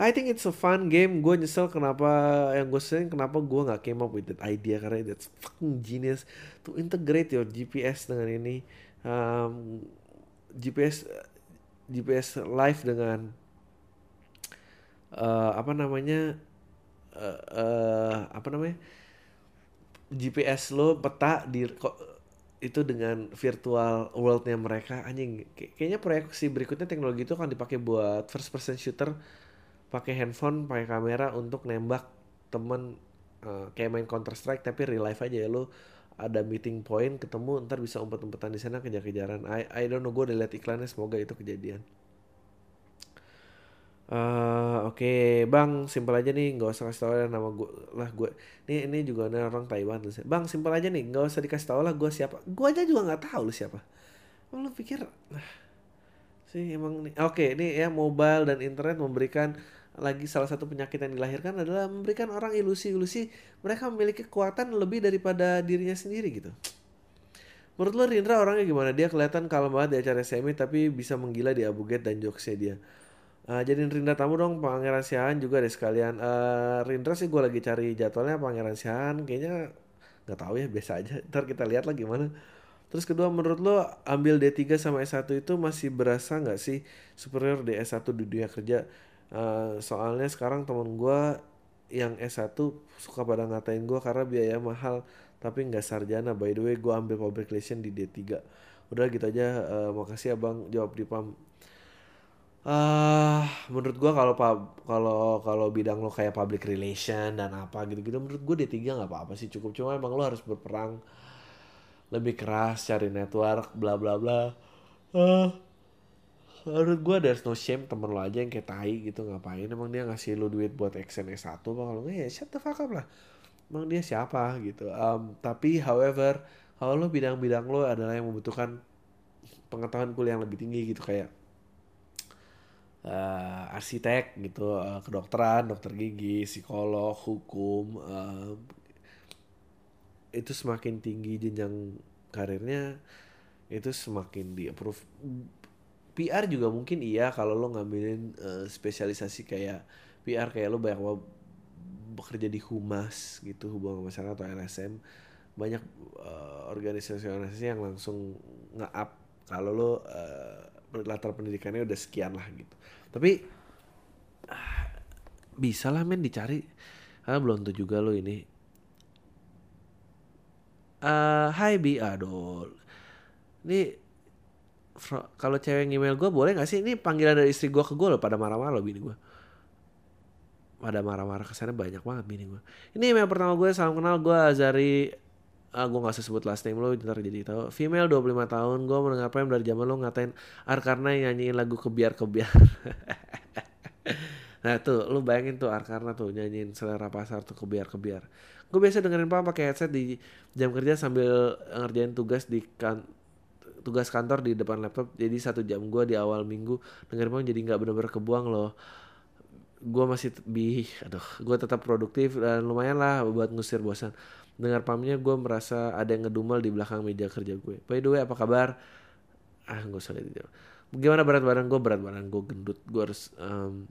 I think it's a fun game. Gue nyesel kenapa yang gue sering kenapa gue nggak came up with that idea karena that's fucking genius. To integrate your GPS dengan ini um, GPS GPS live dengan uh, apa namanya uh, uh, apa namanya GPS lo peta di kok itu dengan virtual worldnya mereka. Anjing kayaknya proyeksi berikutnya teknologi itu akan dipakai buat first person shooter. Pakai handphone pakai kamera untuk nembak temen uh, kayak main counter strike tapi real life aja ya. Lo ada meeting point ketemu ntar bisa umpet-umpetan di sana kejar-kejaran. I I don't know gue udah liat iklannya semoga itu kejadian Uh, Oke, okay. Bang, simpel aja nih, nggak usah kasih tau ya nama gue lah gue. Ini ini juga ada orang Taiwan tuh. Bang, simpel aja nih, nggak usah dikasih tau lah gue siapa. Gue aja juga nggak tahu lu siapa. Oh, lu pikir, nah, sih emang nih. Oke, okay, ini ya mobile dan internet memberikan lagi salah satu penyakit yang dilahirkan adalah memberikan orang ilusi-ilusi mereka memiliki kekuatan lebih daripada dirinya sendiri gitu. Menurut lo Rindra orangnya gimana? Dia kelihatan kalem banget di acara semi tapi bisa menggila di Abu Gate dan jokesnya dia Uh, jadiin Rindra tamu dong Pangeran Sian juga deh sekalian. Uh, Rindra sih gue lagi cari jadwalnya Pangeran Sian. Kayaknya nggak tahu ya biasa aja. Ntar kita lihat lah gimana. Terus kedua menurut lo ambil D3 sama S1 itu masih berasa nggak sih superior di S1 di dunia kerja? Uh, soalnya sekarang temen gue yang S1 suka pada ngatain gue karena biaya mahal tapi nggak sarjana. By the way gue ambil public relation di D3. Udah gitu aja. Uh, makasih abang jawab di PAM uh, menurut gua kalau kalau kalau bidang lo kayak public relation dan apa gitu-gitu menurut gua D3 nggak apa-apa sih. Cukup cuma emang lo harus berperang lebih keras cari network bla bla bla. Uh, menurut gue there's no shame temen lo aja yang kayak tai gitu ngapain? Emang dia ngasih lo duit buat extend S1 apa kalau ya shut the fuck up lah. Emang dia siapa gitu. Um, tapi however kalau lo bidang-bidang lo adalah yang membutuhkan pengetahuan kuliah yang lebih tinggi gitu kayak uh, arsitek gitu uh, kedokteran dokter gigi psikolog hukum uh, itu semakin tinggi jenjang karirnya itu semakin di approve. PR juga mungkin iya kalau lo ngambilin uh, spesialisasi kayak PR kayak lo banyak bekerja di humas gitu hubungan masyarakat atau LSM banyak uh, organisasi-organisasi yang langsung nge-up. Kalau lo uh, latar pendidikannya udah sekian lah gitu. Tapi uh, bisa lah men dicari. Karena belum tuh juga lo ini. Uh, Hai Bi. Aduh. Ini kalau cewek email gue boleh gak sih? Ini panggilan dari istri gue ke gue loh pada marah-marah loh bini gue pada marah-marah ke sana banyak banget bini gue ini email pertama gue salam kenal gue Azari ah gue gak usah sebut last name lo ntar jadi tahu. Female 25 tahun gue mendengar prem dari zaman lo ngatain Arkarna nyanyiin lagu kebiar kebiar. Nah tuh lo bayangin tuh Arkarna tuh nyanyiin selera pasar tuh kebiar kebiar. Gue biasa dengerin papa pakai headset di jam kerja sambil ngerjain tugas di kan tugas kantor di depan laptop. Jadi satu jam gue di awal minggu dengerin pam jadi nggak bener-bener kebuang loh. Gue masih bi aduh gue tetap produktif dan lumayan lah buat ngusir bosan dengar pamnya gue merasa ada yang ngedumel di belakang meja kerja gue. By the way apa kabar? Ah gue usah gitu gimana berat badan gue berat badan gue gendut. Gue harus um,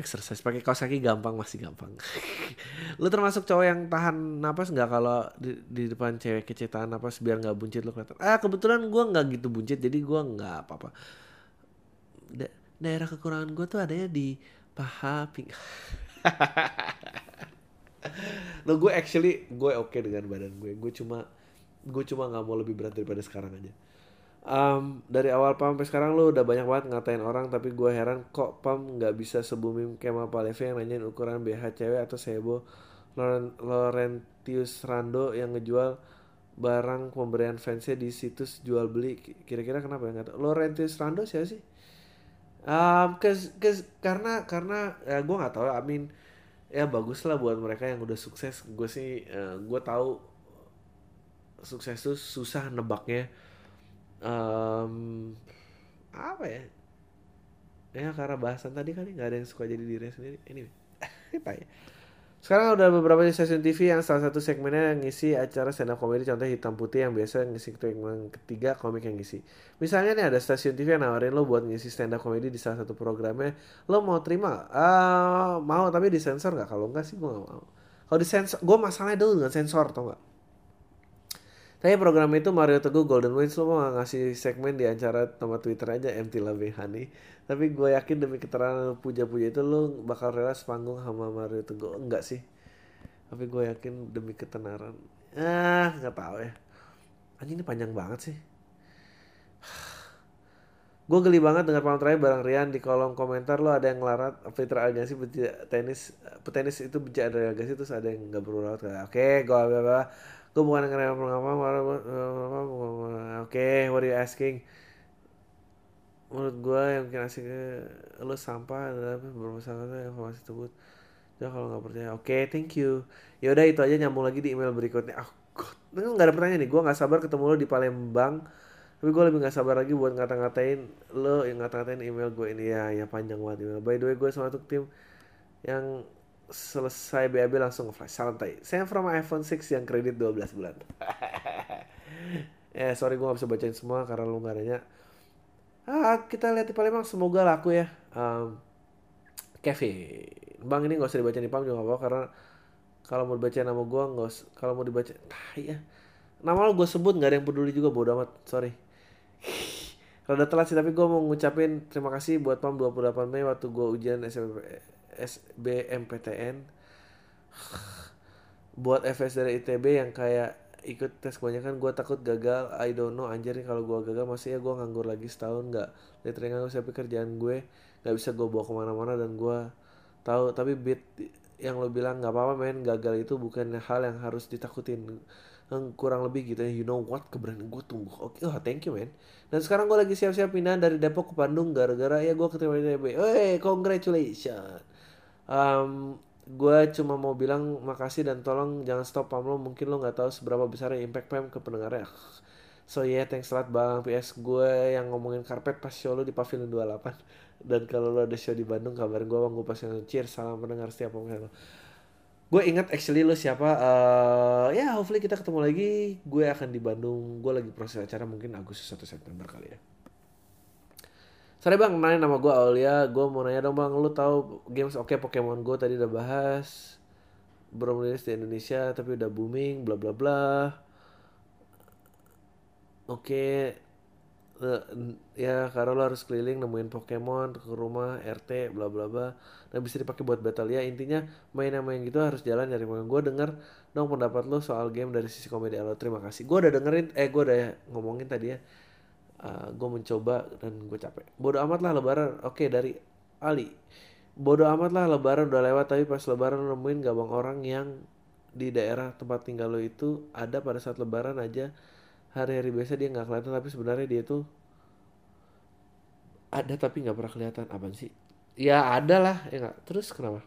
exercise. Pakai kaos kaki gampang masih gampang. Lu termasuk cowok yang tahan napas nggak kalau di, di depan cewek kece tahan napas biar nggak buncit lu kelihatan? Ah kebetulan gue nggak gitu buncit jadi gue nggak apa-apa. Da daerah kekurangan gue tuh adanya di paha ping lo gue actually gue oke okay dengan badan gue. Gue cuma gue cuma nggak mau lebih berat daripada sekarang aja. Um, dari awal pam sampai sekarang lu udah banyak banget ngatain orang tapi gue heran kok pam nggak bisa sebumim Kemal Palevi yang nanyain ukuran BH cewek atau sebo. Laurentius Rando yang ngejual barang pemberian fansnya di situs jual beli. Kira-kira kenapa ya nggak Laurentius Rando siapa sih? Um, kes, kes, karena karena ya gue nggak tahu. I mean ya bagus lah buat mereka yang udah sukses. Gue sih uh, gue tahu sukses tuh susah nebaknya. Um, apa ya? Ya karena bahasan tadi kali nggak ada yang suka jadi diri sendiri. Ini anyway. Sekarang udah beberapa stasiun TV yang salah satu segmennya yang ngisi acara stand up comedy contoh hitam putih yang biasa ngisi yang ketiga komik yang ngisi. Misalnya nih ada stasiun TV yang nawarin lo buat ngisi stand up comedy di salah satu programnya, lo mau terima? Uh, mau tapi disensor nggak? Kalau enggak sih gue gak mau. Kalau disensor, gue masalahnya dulu dengan sensor tau gak? Tapi program itu Mario Teguh Golden Wings lo mau ngasih segmen di acara nama Twitter aja MT Lebih Honey. Tapi gue yakin demi keterangan puja-puja itu lo bakal rela sepanggung sama Mario Teguh. Enggak sih. Tapi gue yakin demi ketenaran. Ah, nggak tahu ya. Anjing ini panjang banget sih. gue geli banget dengar paham terakhir barang Rian di kolom komentar lo ada yang ngelarat Fitra Agassi tenis petenis itu benci ada Agassi terus ada yang nggak perlu rawat oke gue gue bukan apa apa oke what are you asking? Menurut gue yang mungkin asik lo sampah adalah bermasalah informasi tersebut. Ya kalau nggak percaya. Oke okay, thank you. Ya udah itu aja. Nyambung lagi di email berikutnya. Oh, nggak ada pertanyaan nih. Gue nggak sabar ketemu lo di Palembang. Tapi gue lebih nggak sabar lagi buat ngata-ngatain lo yang ngata-ngatain email gue ini. Ya ya panjang banget email. By the way gue sama tuh tim yang selesai BAB langsung flash. Santai. Saya from iPhone 6 yang kredit 12 bulan. Ya sorry gue gak bisa bacain semua karena lu gak nanya. Ah kita lihat di Palembang. Semoga laku ya. Um, Kevin bang ini gak usah dibaca di Palembang juga gak apa karena kalau mau dibaca nama gue nggak kalau mau dibaca nah ya. Nama lo gue sebut nggak ada yang peduli juga bodo amat. Sorry. Rada telat sih tapi gue mau ngucapin terima kasih buat Pam 28 Mei waktu gue ujian SMP SBMPTN buat FS dari ITB yang kayak ikut tes kebanyakan gue takut gagal. I don't know anjir nih kalau gue gagal. Masih ya gue nganggur lagi setahun nggak literally nganggur. Siapa kerjaan gue nggak bisa gue bawa ke mana-mana dan gue tahu. Tapi beat yang lo bilang nggak apa-apa men. Gagal itu bukan hal yang harus ditakutin. Kurang lebih gitu ya. You know what? Keberanian gue tumbuh. Oke okay, oh thank you man dan sekarang gue lagi siap-siap pindah dari Depok ke Bandung. Gara-gara ya gue keterima di DB hey congratulations um, gue cuma mau bilang makasih dan tolong jangan stop pam. Lo mungkin lo nggak tahu seberapa besar impact pam ke pendengarnya. So yeah thanks a lot bang. PS gue yang ngomongin karpet pas show lo di Pavilion 28 dan kalau lo ada show di Bandung kabarin gue bang gue pasti cheers salam pendengar setiap pemain lo. Gue ingat actually lo siapa uh, ya yeah, hopefully kita ketemu lagi. Gue akan di Bandung. Gue lagi proses acara mungkin Agustus 1 September kali ya Sorry bang, nanya nama gue Aulia, gue mau nanya dong bang, lu tahu games oke okay, Pokemon Go tadi udah bahas, belum rilis di Indonesia tapi udah booming, bla bla bla. Oke, okay. ya karena lo harus keliling nemuin Pokemon ke rumah RT bla bla bla. Dan bisa dipakai buat battle. Ya intinya main yang main gitu harus jalan nyari Pokemon gue denger dong pendapat lo soal game dari sisi komedi. Lo terima kasih. Gue udah dengerin eh gue udah ngomongin tadi ya uh, ah, gue mencoba dan gue capek. Bodoh amat lah lebaran. Oke okay, dari Ali. Bodoh amat lah lebaran udah lewat tapi pas lebaran nemuin gabang orang yang di daerah tempat tinggal lo itu ada pada saat lebaran aja. Hari-hari biasa dia nggak kelihatan tapi sebenarnya dia tuh ada tapi nggak pernah kelihatan. Apa sih? Ya ada lah ya gak? terus kenapa?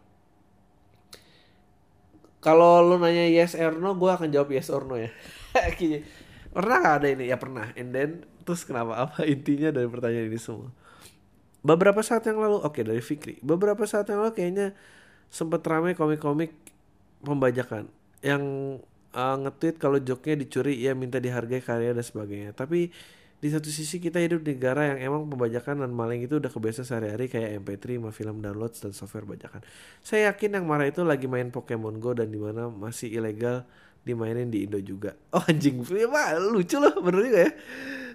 Kalau lo nanya yes or no gue akan jawab yes or no ya. Pernah gak ada ini? Ya pernah. And then terus kenapa? Apa intinya dari pertanyaan ini semua? Beberapa saat yang lalu oke okay, dari Fikri. Beberapa saat yang lalu kayaknya sempat ramai komik-komik pembajakan. Yang uh, nge-tweet kalau joknya dicuri ya minta dihargai karya dan sebagainya. Tapi di satu sisi kita hidup di negara yang emang pembajakan dan maling itu udah kebiasaan sehari-hari kayak MP3, sama film download dan software bajakan. Saya yakin yang marah itu lagi main Pokemon Go dan di mana masih ilegal dimainin di Indo juga. Oh anjing, ya, lucu loh, bener juga ya.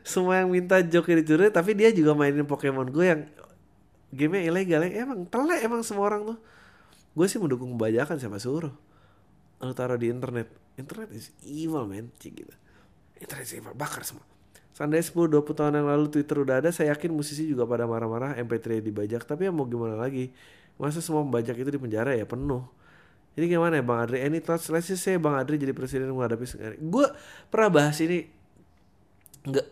Semua yang minta joki dicuri, tapi dia juga mainin Pokemon Go yang gamenya ilegal ya. Emang telek emang semua orang tuh. Gue sih mendukung pembajakan siapa suruh. Lu taruh di internet. Internet is evil man, cik gitu. Internet is evil, bakar semua. Seandainya 10-20 tahun yang lalu Twitter udah ada, saya yakin musisi juga pada marah-marah MP3 dibajak. Tapi ya mau gimana lagi? Masa semua pembajak itu di penjara ya penuh jadi gimana ya Bang Adri? Any thoughts? Let's just say Bang Adri jadi presiden menghadapi sekarang. Gue pernah bahas ini nggak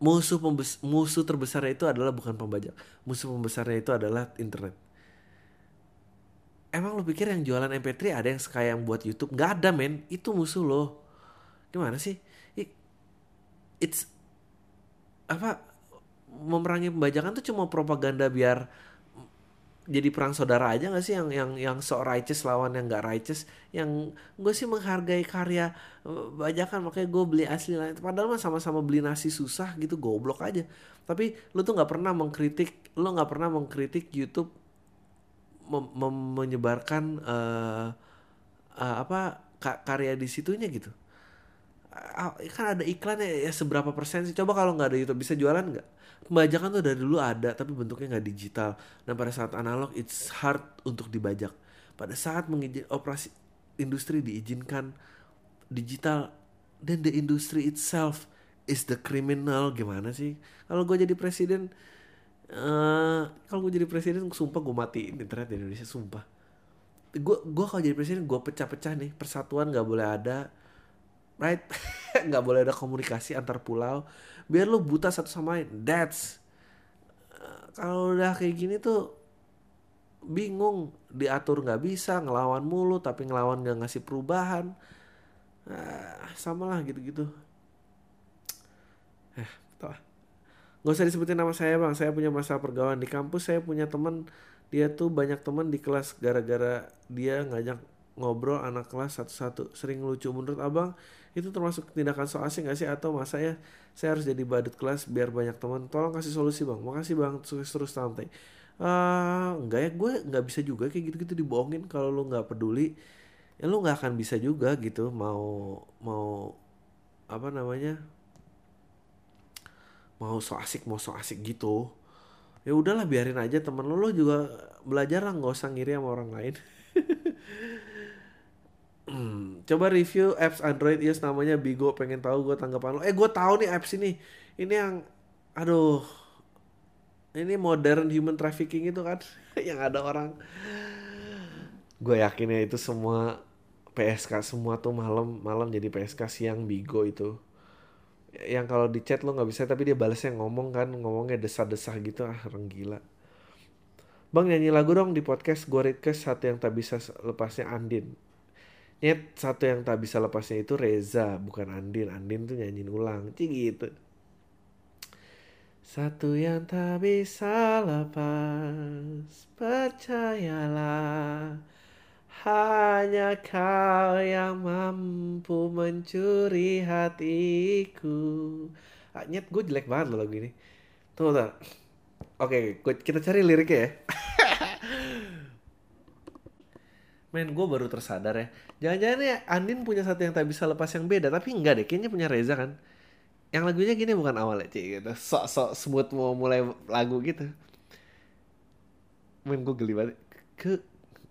musuh musuh terbesarnya itu adalah bukan pembajak. Musuh pembesarnya itu adalah internet. Emang lo pikir yang jualan MP3 ada yang sekaya yang buat YouTube? Gak ada men, itu musuh lo. Gimana sih? It's apa memerangi pembajakan tuh cuma propaganda biar jadi perang saudara aja gak sih yang yang yang sok righteous lawan yang gak righteous? Yang gue sih menghargai karya eh, bajakan makanya gue beli asli lah. Padahal mah sama-sama beli nasi susah gitu goblok aja. Tapi lu tuh nggak pernah mengkritik lu nggak pernah mengkritik YouTube mem mem menyebarkan uh, uh, apa karya di situnya gitu kan ada iklan ya, ya seberapa persen sih coba kalau nggak ada YouTube bisa jualan nggak Pembajakan tuh dari dulu ada tapi bentuknya nggak digital. Dan pada saat analog it's hard untuk dibajak. Pada saat mengizin operasi industri diizinkan digital dan the industry itself is the criminal gimana sih? Kalau gue jadi presiden Uh, kalau gue jadi presiden sumpah gue matiin internet di Indonesia sumpah gue gue kalau jadi presiden gue pecah-pecah nih persatuan nggak boleh ada right? Nggak boleh ada komunikasi antar pulau. Biar lo buta satu sama lain. That's uh, kalau udah kayak gini tuh bingung. Diatur nggak bisa ngelawan mulu tapi ngelawan nggak ngasih perubahan. Uh, sama lah gitu-gitu. Eh tau nggak usah disebutin nama saya bang. Saya punya masalah pergaulan di kampus. Saya punya teman. Dia tuh banyak teman di kelas gara-gara dia ngajak ngobrol anak kelas satu-satu. Sering lucu. Menurut abang itu termasuk tindakan so asing gak sih? Atau masa ya saya harus jadi badut kelas biar banyak teman? Tolong kasih solusi bang. Makasih bang. Sukses terus santai. Uh, enggak ya. Gue nggak bisa juga kayak gitu-gitu dibohongin. Kalau lu nggak peduli ya lu nggak akan bisa juga gitu. Mau mau apa namanya? Mau so asik mau so asik gitu. Ya udahlah biarin aja temen lo lo juga belajar lah nggak usah ngiri sama orang lain Hmm, coba review apps Android yes namanya Bigo pengen tahu gue tanggapan lo. Eh gue tahu nih apps ini. Ini yang aduh ini modern human trafficking itu kan yang ada orang. Gue yakinnya itu semua PSK semua tuh malam malam jadi PSK siang Bigo itu. Yang kalau di chat lo nggak bisa tapi dia balasnya ngomong kan ngomongnya desah-desah gitu. Ah orang gila. Bang nyanyi lagu dong di podcast gue request satu yang tak bisa lepasnya Andin Nyet satu yang tak bisa lepasnya itu Reza bukan Andin Andin tuh nyanyiin ulang Cik gitu satu yang tak bisa lepas, percayalah hanya kau yang mampu mencuri hatiku. Ah, nyet gue jelek banget loh lagu ini. Tunggu, tunggu. Oke, kita cari liriknya ya. Men, gue baru tersadar ya. Jangan-jangan ya Andin punya satu yang tak bisa lepas yang beda. Tapi enggak deh, kayaknya punya Reza kan yang lagunya gini bukan awalnya cik gitu sok-sok smooth mau mulai lagu gitu main gue geli banget ke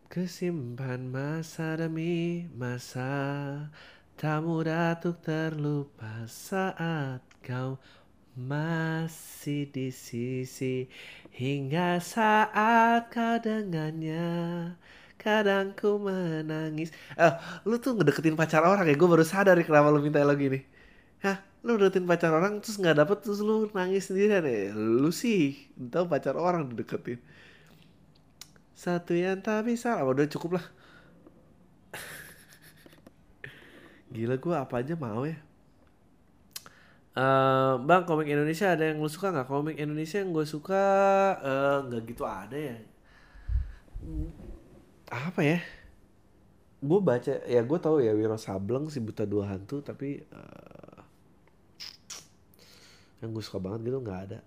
kesimpan masa demi masa tak mudah untuk terlupa saat kau masih di sisi hingga saat kau dengannya kadang ku menangis eh lu tuh ngedeketin pacar orang ya gue baru sadar kenapa lu minta lagu ini Hah, lu deketin pacar orang terus nggak dapet terus lu nangis sendirian ya? Lu sih tahu pacar orang dideketin. Satu yang tak bisa, apa udah cukup lah. Gila gue apa aja mau ya. Uh, bang komik Indonesia ada yang lu suka nggak komik Indonesia yang gue suka eh, nggak uh, gitu ada ya apa ya? Gue baca ya gue tahu ya Wiro Sableng si buta dua hantu tapi uh, yang gue suka banget gitu nggak ada.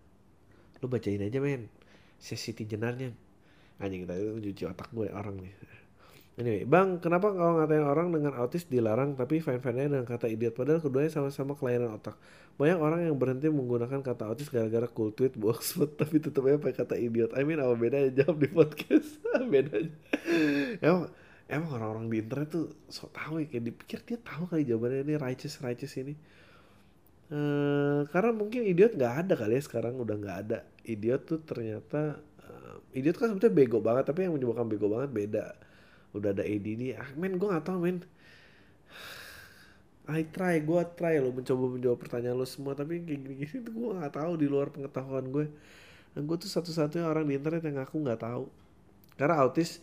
Lu bacain aja men. Siti jenarnya anjing tadi itu cuci otak gue orang nih Anyway, bang, kenapa kalau ngatain orang dengan autis dilarang tapi fine-fine dengan kata idiot padahal keduanya sama-sama kelainan otak. Banyak orang yang berhenti menggunakan kata autis gara-gara cool tweet boxfoot tapi tetap aja pakai kata idiot. I mean apa bedanya jawab di podcast? bedanya. emang emang orang-orang di internet tuh so tau ya kayak dipikir dia tahu kali jawabannya ini righteous righteous ini. Uh, karena mungkin idiot nggak ada kali ya sekarang udah nggak ada idiot tuh ternyata uh, idiot kan sebetulnya bego banget tapi yang menyebabkan bego banget beda udah ada ADD ah men gue nggak tahu men. I try gue try lo mencoba menjawab pertanyaan lo semua tapi kayak gini-gini tuh gue nggak tahu di luar pengetahuan gue. Dan gue tuh satu-satunya orang di internet yang aku nggak tahu. Karena autis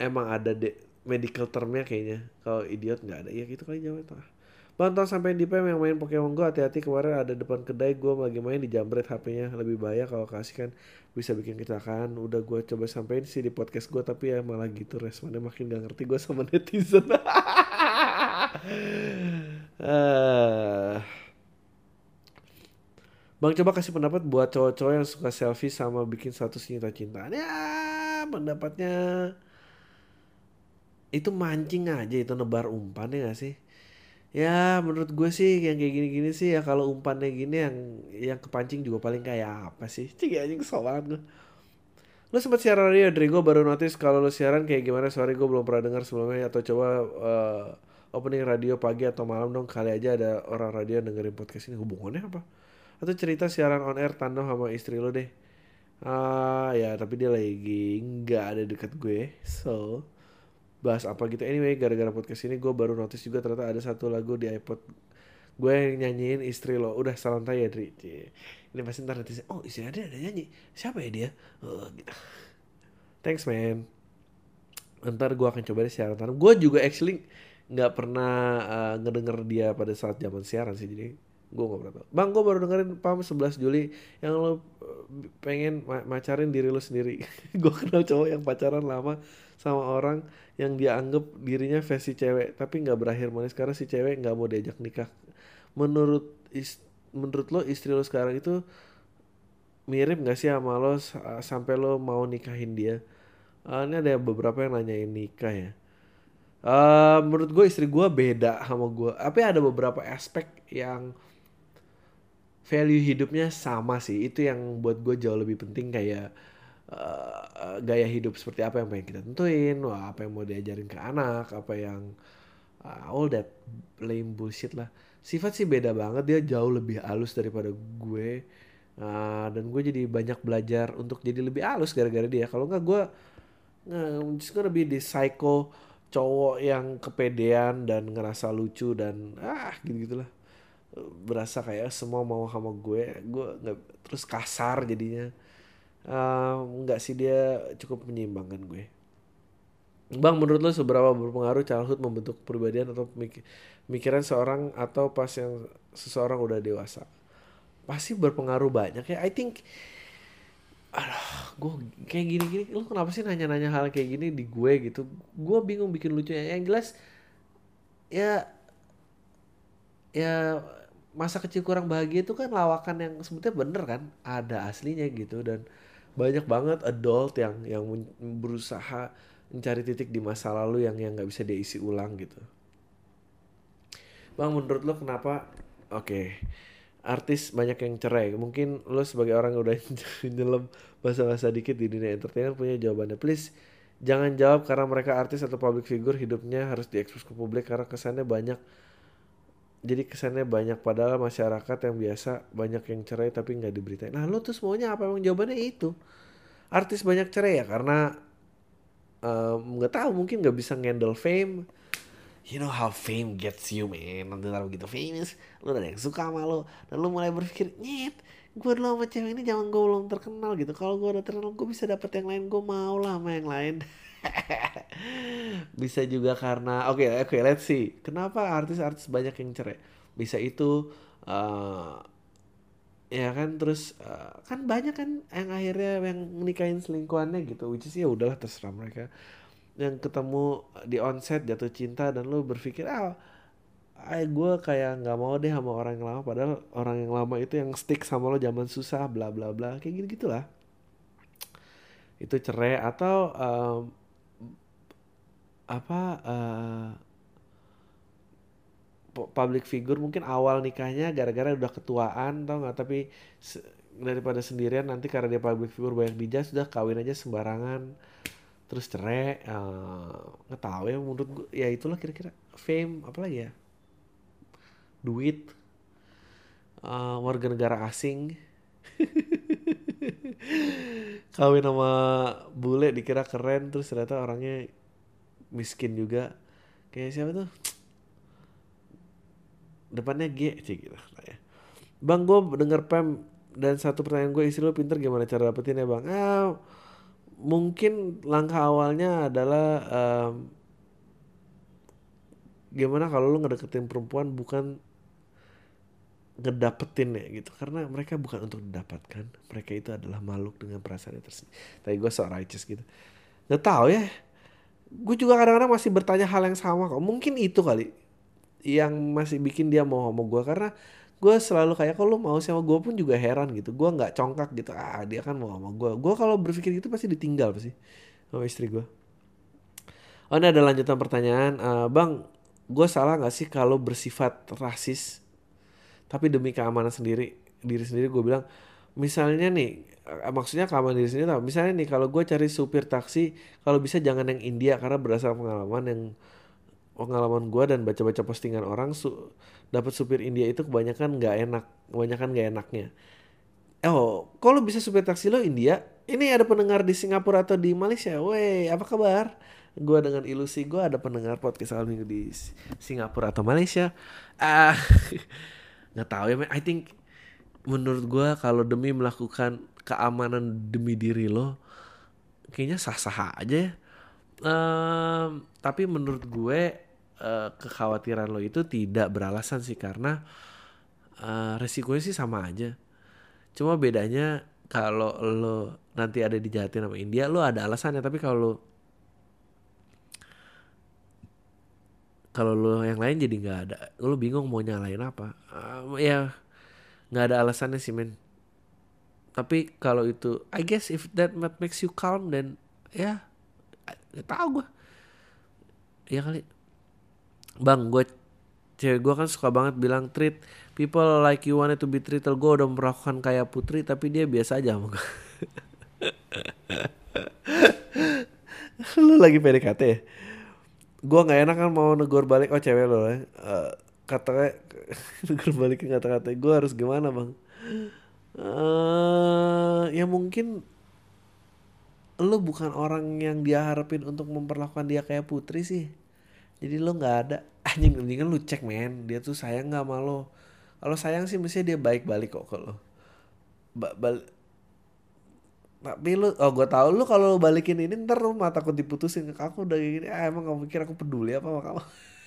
emang ada de medical termnya kayaknya. Kalau idiot nggak ada. Ya gitu kali jawabnya Pantau sampai di PM yang main Pokemon Go hati-hati kemarin ada depan kedai gue lagi main di jambret HP-nya lebih bahaya kalau kasih kan bisa bikin kecelakaan. Udah gue coba sampein sih di podcast gue tapi ya malah gitu responnya makin gak ngerti gue sama netizen. Uh. Bang coba kasih pendapat buat cowok-cowok yang suka selfie sama bikin satu cinta-cintaan. Ya pendapatnya. Itu mancing aja itu nebar umpan ya gak sih ya menurut gue sih yang kayak gini-gini sih ya kalau umpannya gini yang yang kepancing juga paling kayak apa sih? Cik anjing kesel banget gue lo sempat siaran radio dari gue baru notice kalau lo siaran kayak gimana? Sorry gue belum pernah dengar sebelumnya. Atau coba uh, opening radio pagi atau malam dong. Kali aja ada orang radio dengerin podcast ini. Hubungannya apa? Atau cerita siaran on air tanda sama istri lo deh. Ah uh, ya tapi dia lagi nggak ada deket gue so bahas apa gitu. Anyway gara-gara podcast ini gue baru notice juga ternyata ada satu lagu di iPod gue yang nyanyiin istri lo. Udah salam tanya Dri. Ini pasti ntar nanti oh istri ada ada nyanyi. Siapa ya dia? Oh, gitu. thanks man. Ntar gue akan coba deh siaran gue juga actually nggak pernah uh, ngedenger dia pada saat zaman siaran sih jadi gue gak pernah tau bang gue baru dengerin pam 11 Juli. Yang lo eh, pengen ma macarin diri lo sendiri. Gue kenal cowok yang pacaran lama sama orang yang dia anggap dirinya versi cewek tapi nggak berakhir manis. Karena si cewek nggak mau diajak nikah. Menurut is, menurut lo istri lo sekarang itu mirip nggak sih sama lo sampai lo mau nikahin dia? Uh, ini ada beberapa yang nanyain nikah ya. Uh, menurut gue istri gue beda sama gue tapi ada beberapa aspek yang value hidupnya sama sih. Itu yang buat gue jauh lebih penting kayak uh, gaya hidup seperti apa yang pengen kita tentuin, wah apa yang mau diajarin ke anak, apa yang uh, all that lame bullshit lah. Sifat sih beda banget, dia jauh lebih halus daripada gue. Uh, dan gue jadi banyak belajar untuk jadi lebih halus gara-gara dia. Kalau nggak gue uh, just gonna be the psycho cowok yang kepedean dan ngerasa lucu dan ah gitu gitulah berasa kayak semua mau sama gue gue nggak terus kasar jadinya nggak uh, sih dia cukup menyeimbangkan gue. Bang menurut lo seberapa berpengaruh childhood membentuk kepribadian atau pemikiran seorang atau pas yang seseorang udah dewasa? Pasti berpengaruh banyak ya. I think aduh gue kayak gini-gini lu kenapa sih nanya-nanya hal kayak gini di gue gitu? Gue bingung bikin lucunya yang jelas ya ya masa kecil kurang bahagia itu kan lawakan yang sebetulnya bener kan? Ada aslinya gitu dan banyak banget adult yang yang berusaha mencari titik di masa lalu yang yang nggak bisa diisi ulang gitu. Bang menurut lo kenapa? Oke okay artis banyak yang cerai. Mungkin lo sebagai orang yang udah nyelam bahasa-bahasa dikit di dunia entertainment punya jawabannya. Please jangan jawab karena mereka artis atau public figure hidupnya harus diekspos ke publik karena kesannya banyak jadi kesannya banyak padahal masyarakat yang biasa banyak yang cerai tapi nggak diberitain. Nah lo tuh semuanya apa? Emang jawabannya itu. Artis banyak cerai ya karena nggak um, tahu mungkin nggak bisa handle fame. You know how fame gets you man. Nanti kalau gitu famous udah ada yang suka sama lo dan lu mulai berpikir nyet gue dulu sama cewek ini jangan gue belum terkenal gitu. Kalau gue udah terkenal gue bisa dapet yang lain gue mau lah sama yang lain bisa juga karena oke okay, oke okay, let's see. Kenapa artis-artis banyak yang cerai? Bisa itu uh, ya kan terus uh, kan banyak kan yang akhirnya yang menikahin selingkuhannya gitu which is ya udahlah terserah mereka. Yang ketemu di onset jatuh cinta dan lu berpikir ah ay gue kayak nggak mau deh sama orang yang lama padahal orang yang lama itu yang stick sama lo zaman susah bla bla bla kayak gitu gitulah itu cerai atau um, apa uh, public figure mungkin awal nikahnya gara-gara udah ketuaan tau nggak? Tapi daripada sendirian nanti karena dia public figure banyak dijaz sudah kawin aja sembarangan. Terus cerai uh, nggak tahu ya menurut gue ya itulah kira-kira. Fame apa lagi ya? Duit. Uh, warga negara asing. Kawin sama bule dikira keren terus ternyata orangnya miskin juga. Kayak siapa tuh? Depannya G sih gitu ya. Bang gue denger pem dan satu pertanyaan gue istri lo pinter gimana cara dapetin ya bang? Ah mungkin langkah awalnya adalah um, gimana kalau lu ngedeketin perempuan bukan ngedapetin ya gitu. Karena mereka bukan untuk didapatkan. Mereka itu adalah makhluk dengan perasaan tersendiri tapi gue so righteous gitu. Nggak tahu ya gue juga kadang-kadang masih bertanya hal yang sama kok. Mungkin itu kali yang masih bikin dia mau sama gue karena gue selalu kayak kalau mau sama gue pun juga heran gitu. Gue nggak congkak gitu. Ah dia kan mau sama gue gue kalau berpikir gitu pasti ditinggal pasti sama istri gue oh ini ada lanjutan pertanyaan. Uh, bang gue salah nggak sih kalau bersifat rasis tapi demi keamanan sendiri diri sendiri? Gue bilang misalnya nih uh, maksudnya keamanan diri sendiri tau. Misalnya nih kalau gue cari supir taksi kalau bisa jangan yang India karena berdasarkan pengalaman yang pengalaman gue dan baca-baca postingan orang su dapat supir India itu kebanyakan nggak enak kebanyakan nggak enaknya. Oh kalau bisa supir taksi lo India? Ini ada pendengar di Singapura atau di Malaysia? Weh apa kabar? Gue dengan ilusi gue ada pendengar podcast minggu di Singapura atau Malaysia. Ah uh, nggak tahu ya. I think menurut gue kalau demi melakukan keamanan demi diri lo kayaknya sah-sah aja ya. Um, tapi menurut gue uh, kekhawatiran lo itu tidak beralasan sih karena uh, resikonya sih sama aja. Cuma bedanya kalau lo nanti ada dijahatin sama India lo ada alasannya. Tapi kalau kalau lo yang lain jadi nggak ada lo bingung mau nyalain apa. Uh, ya nggak ada alasannya sih men. Tapi kalau itu I guess if that makes you calm then ya nggak tahu gue ya kali. Bang gue cewek gue kan suka banget bilang treat people like you wanted to be treated. Gue udah melakukan kayak putri tapi dia biasa aja sama gue lu lagi PDKT ya? Gue nggak enak kan mau negor balik. Oh cewek lo uh, katanya negor balikin kata-kata. Gue harus gimana bang? Uh, ya mungkin lu bukan orang yang dia harapin untuk memperlakukan dia kayak putri sih. Jadi lo nggak ada. Anjing mendingan lu cek men. Dia tuh sayang nggak sama lo kalau sayang sih mestinya dia baik balik kok kalau ba bal tapi lu oh gue tau lu kalau balikin ini ntar lu takut diputusin ke aku udah gini. Ah emang kamu pikir aku peduli apa sama kamu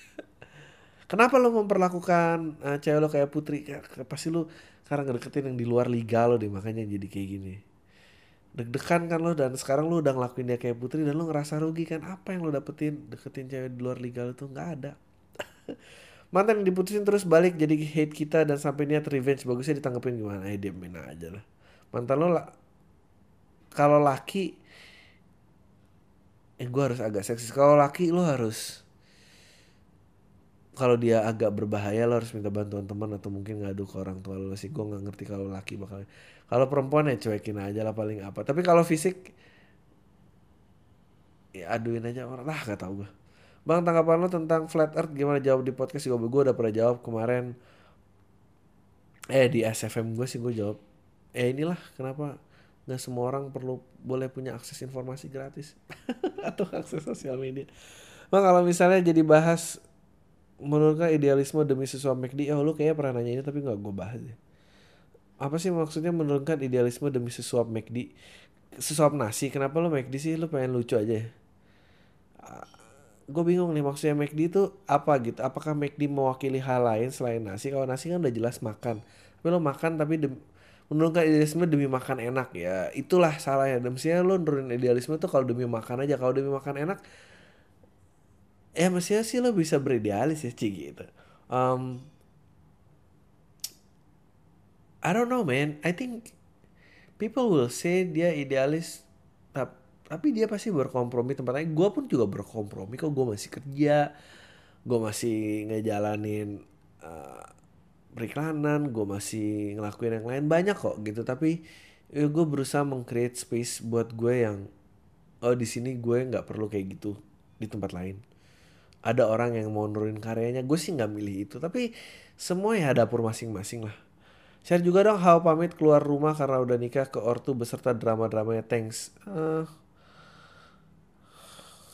kenapa lu memperlakukan uh, cewek lo kayak putri? Pasti lu karena ngedeketin yang di luar liga lo deh makanya jadi kayak gini. Deg-degan kan lo dan sekarang lo udah ngelakuin dia kayak putri dan lo ngerasa rugi kan? Apa yang lo dapetin? Deketin cewek di luar liga lo tuh nggak ada. Mantan yang diputusin terus balik jadi hate kita dan sampai niat revenge. Bagusnya ditanggepin gimana? Eh diemin aja lah. Mantan lo lah kalau laki eh gue harus agak seksis. Kalau laki lo harus kalau dia agak berbahaya lo harus minta bantuan teman atau mungkin ngadu ke orang tua lo. Sih gue nggak ngerti kalau laki bakal kalau perempuan ya cuekin aja lah paling apa. Tapi kalau fisik ya aduin aja orang. Lah gak tau gue bang tanggapan lo tentang flat earth gimana? Jawab di podcast gue gue udah pernah jawab kemarin. Eh di SFM gue sih gue jawab. Eh inilah kenapa nggak semua orang perlu boleh punya akses informasi gratis. Atau akses sosial media. Bang kalau misalnya jadi bahas menurut idealisme demi sesuatu McD oh lu kayaknya pernah nanya ini tapi nggak gue bahas ya apa sih maksudnya menurunkan idealisme demi sesuap McD? Sesuap nasi kenapa lo McD sih? Lo pengen lucu aja. Ya gue bingung nih maksudnya McD itu apa gitu? Apakah McD mewakili hal lain selain nasi? Kalau nasi kan udah jelas makan. Tapi lo makan tapi dem menurunkan idealisme demi makan enak ya itulah salahnya. Dan lo nurunin idealisme tuh kalau demi makan aja. Kalau demi makan enak ya mestinya sih lo bisa beridealis ya Ci gitu. Um, I don't know man. I think people will say dia idealis tapi dia pasti berkompromi. Tempatnya gue pun juga berkompromi kok. Gue masih kerja gue masih ngejalanin uh, periklanan gue masih ngelakuin yang lain. Banyak kok gitu. Tapi ya gue berusaha mengcreate space buat gue yang oh di sini gue nggak perlu kayak gitu di tempat lain ada orang yang mau nurunin karyanya gue sih nggak milih itu tapi semua ya dapur masing-masing lah Share juga dong how pamit keluar rumah karena udah nikah ke ortu beserta drama-dramanya. Thanks. Uh,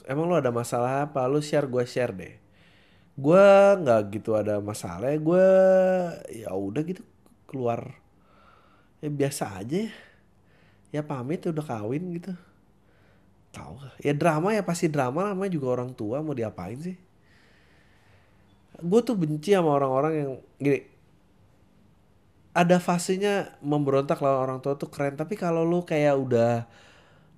emang lo ada masalah apa? Lo share gue share deh. Gue nggak gitu ada masalah. Gue ya udah gitu keluar. Ya biasa aja ya. Ya pamit udah kawin gitu. Tahu Ya drama ya pasti drama namanya juga orang tua mau diapain sih? Gue tuh benci sama orang-orang yang gini. Ada fasenya memberontak lawan orang tua tuh keren. Tapi kalau lu kayak udah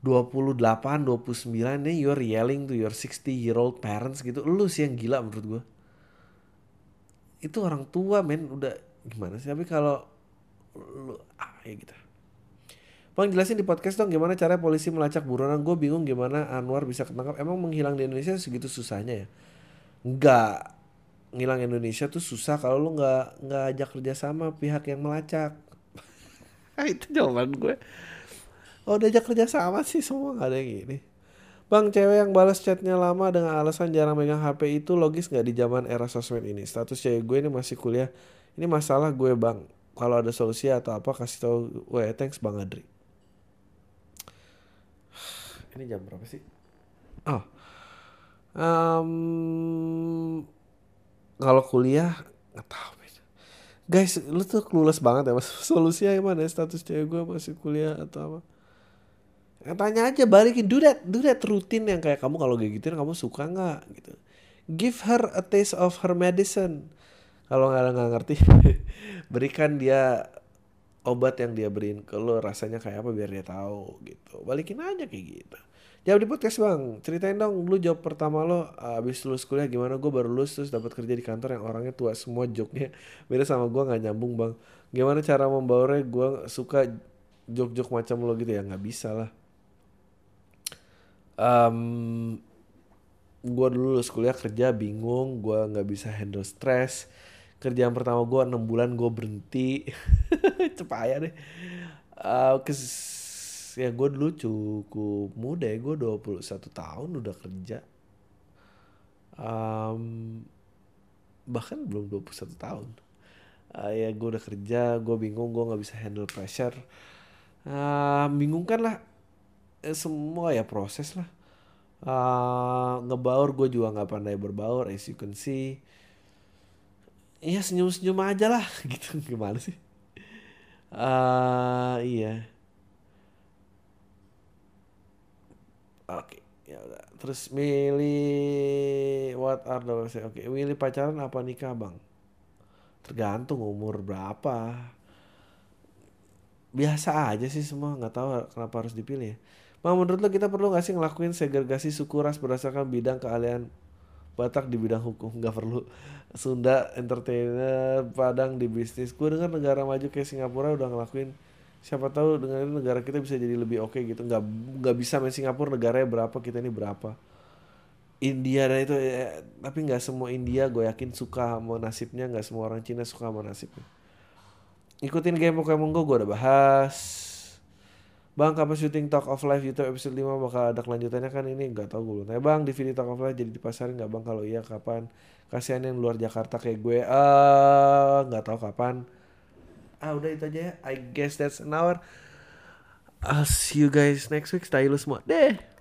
28, 29 nih you're yelling to your 60 year old parents gitu. Lu sih yang gila menurut gue itu orang tua men. Udah gimana sih? Tapi kalau lu ah ya gitu Bang jelasin di podcast dong gimana cara polisi melacak buronan Gue bingung gimana Anwar bisa ketangkap Emang menghilang di Indonesia segitu susahnya ya Enggak ngilang Indonesia tuh susah kalau lu nggak nggak ajak kerja sama pihak yang melacak itu jawaban gue kalau udah ajak kerja sama sih semua nggak ada yang gini Bang, cewek yang balas chatnya lama dengan alasan jarang megang HP itu logis nggak di zaman era sosmed ini? Status cewek gue ini masih kuliah. Ini masalah gue bang. Kalau ada solusi atau apa kasih tahu gue. Thanks bang Adri. Ini jam berapa sih? Oh. Um, kalau kuliah nggak tahu guys lu tuh clueless banget ya mas. Solusinya gimana status cewek gue masih kuliah atau apa? Ya, tanya aja balikin. Do that do that rutin yang kayak kamu kalau kayak kamu suka nggak? Gitu. Give her a taste of her medicine. Kalau nggak nggak ngerti berikan dia obat yang dia beriin ke lo rasanya kayak apa biar dia tahu gitu balikin aja kayak gitu Jawab di podcast bang, ceritain dong lu job pertama lo abis lulus kuliah gimana? Gue baru lulus terus dapat kerja di kantor yang orangnya tua semua joknya beda sama gue nggak nyambung bang. Gimana cara membaurnya? Gue suka jok-jok macam lo gitu ya nggak bisa lah. Um, gue dulu lulus kuliah kerja bingung, gue nggak bisa handle stress. Kerjaan pertama gue enam bulan gue berhenti, cepaya deh. Uh, ya gue dulu cukup muda ya gue 21 tahun udah kerja. Um, bahkan belum 21 tahun. Uh, ya gue udah kerja gue bingung gue nggak bisa handle pressure. Uh, bingung kan lah eh, semua ya proses lah. Uh, ngebaur gue juga nggak pandai berbaur as you can see iya senyum senyum aja lah gitu. Gimana sih? Uh, iya. Oke okay, ya udah. Terus milih what are the oke okay. milih pacaran apa nikah bang? Tergantung umur berapa. Biasa aja sih semua nggak tahu kenapa harus dipilih ya. Bang menurut lo kita perlu gak sih ngelakuin segregasi suku ras berdasarkan bidang keahlian Batak di bidang hukum nggak perlu. Sunda entertainer Padang di bisnis. Gue dengar negara maju kayak Singapura udah ngelakuin. Siapa tahu dengan itu negara kita bisa jadi lebih oke okay gitu. Nggak nggak bisa main Singapura negaranya berapa kita ini berapa. India dan itu ya, tapi nggak semua India gue yakin suka sama nasibnya. Nggak semua orang Cina suka sama nasibnya. Ikutin game Pokemon Go gue udah bahas Bang kapan syuting Talk of Life YouTube episode 5 bakal ada kelanjutannya? Kan ini nggak tahu gue belum bang DVD Talk of Life jadi dipasarin nggak bang? Kalau iya kapan? Kasihan yang luar Jakarta kayak gue. Ah nggak tahu kapan. Ah udah itu aja ya. I guess that's an hour. I'll see you guys next week. Stay lu semua. Deh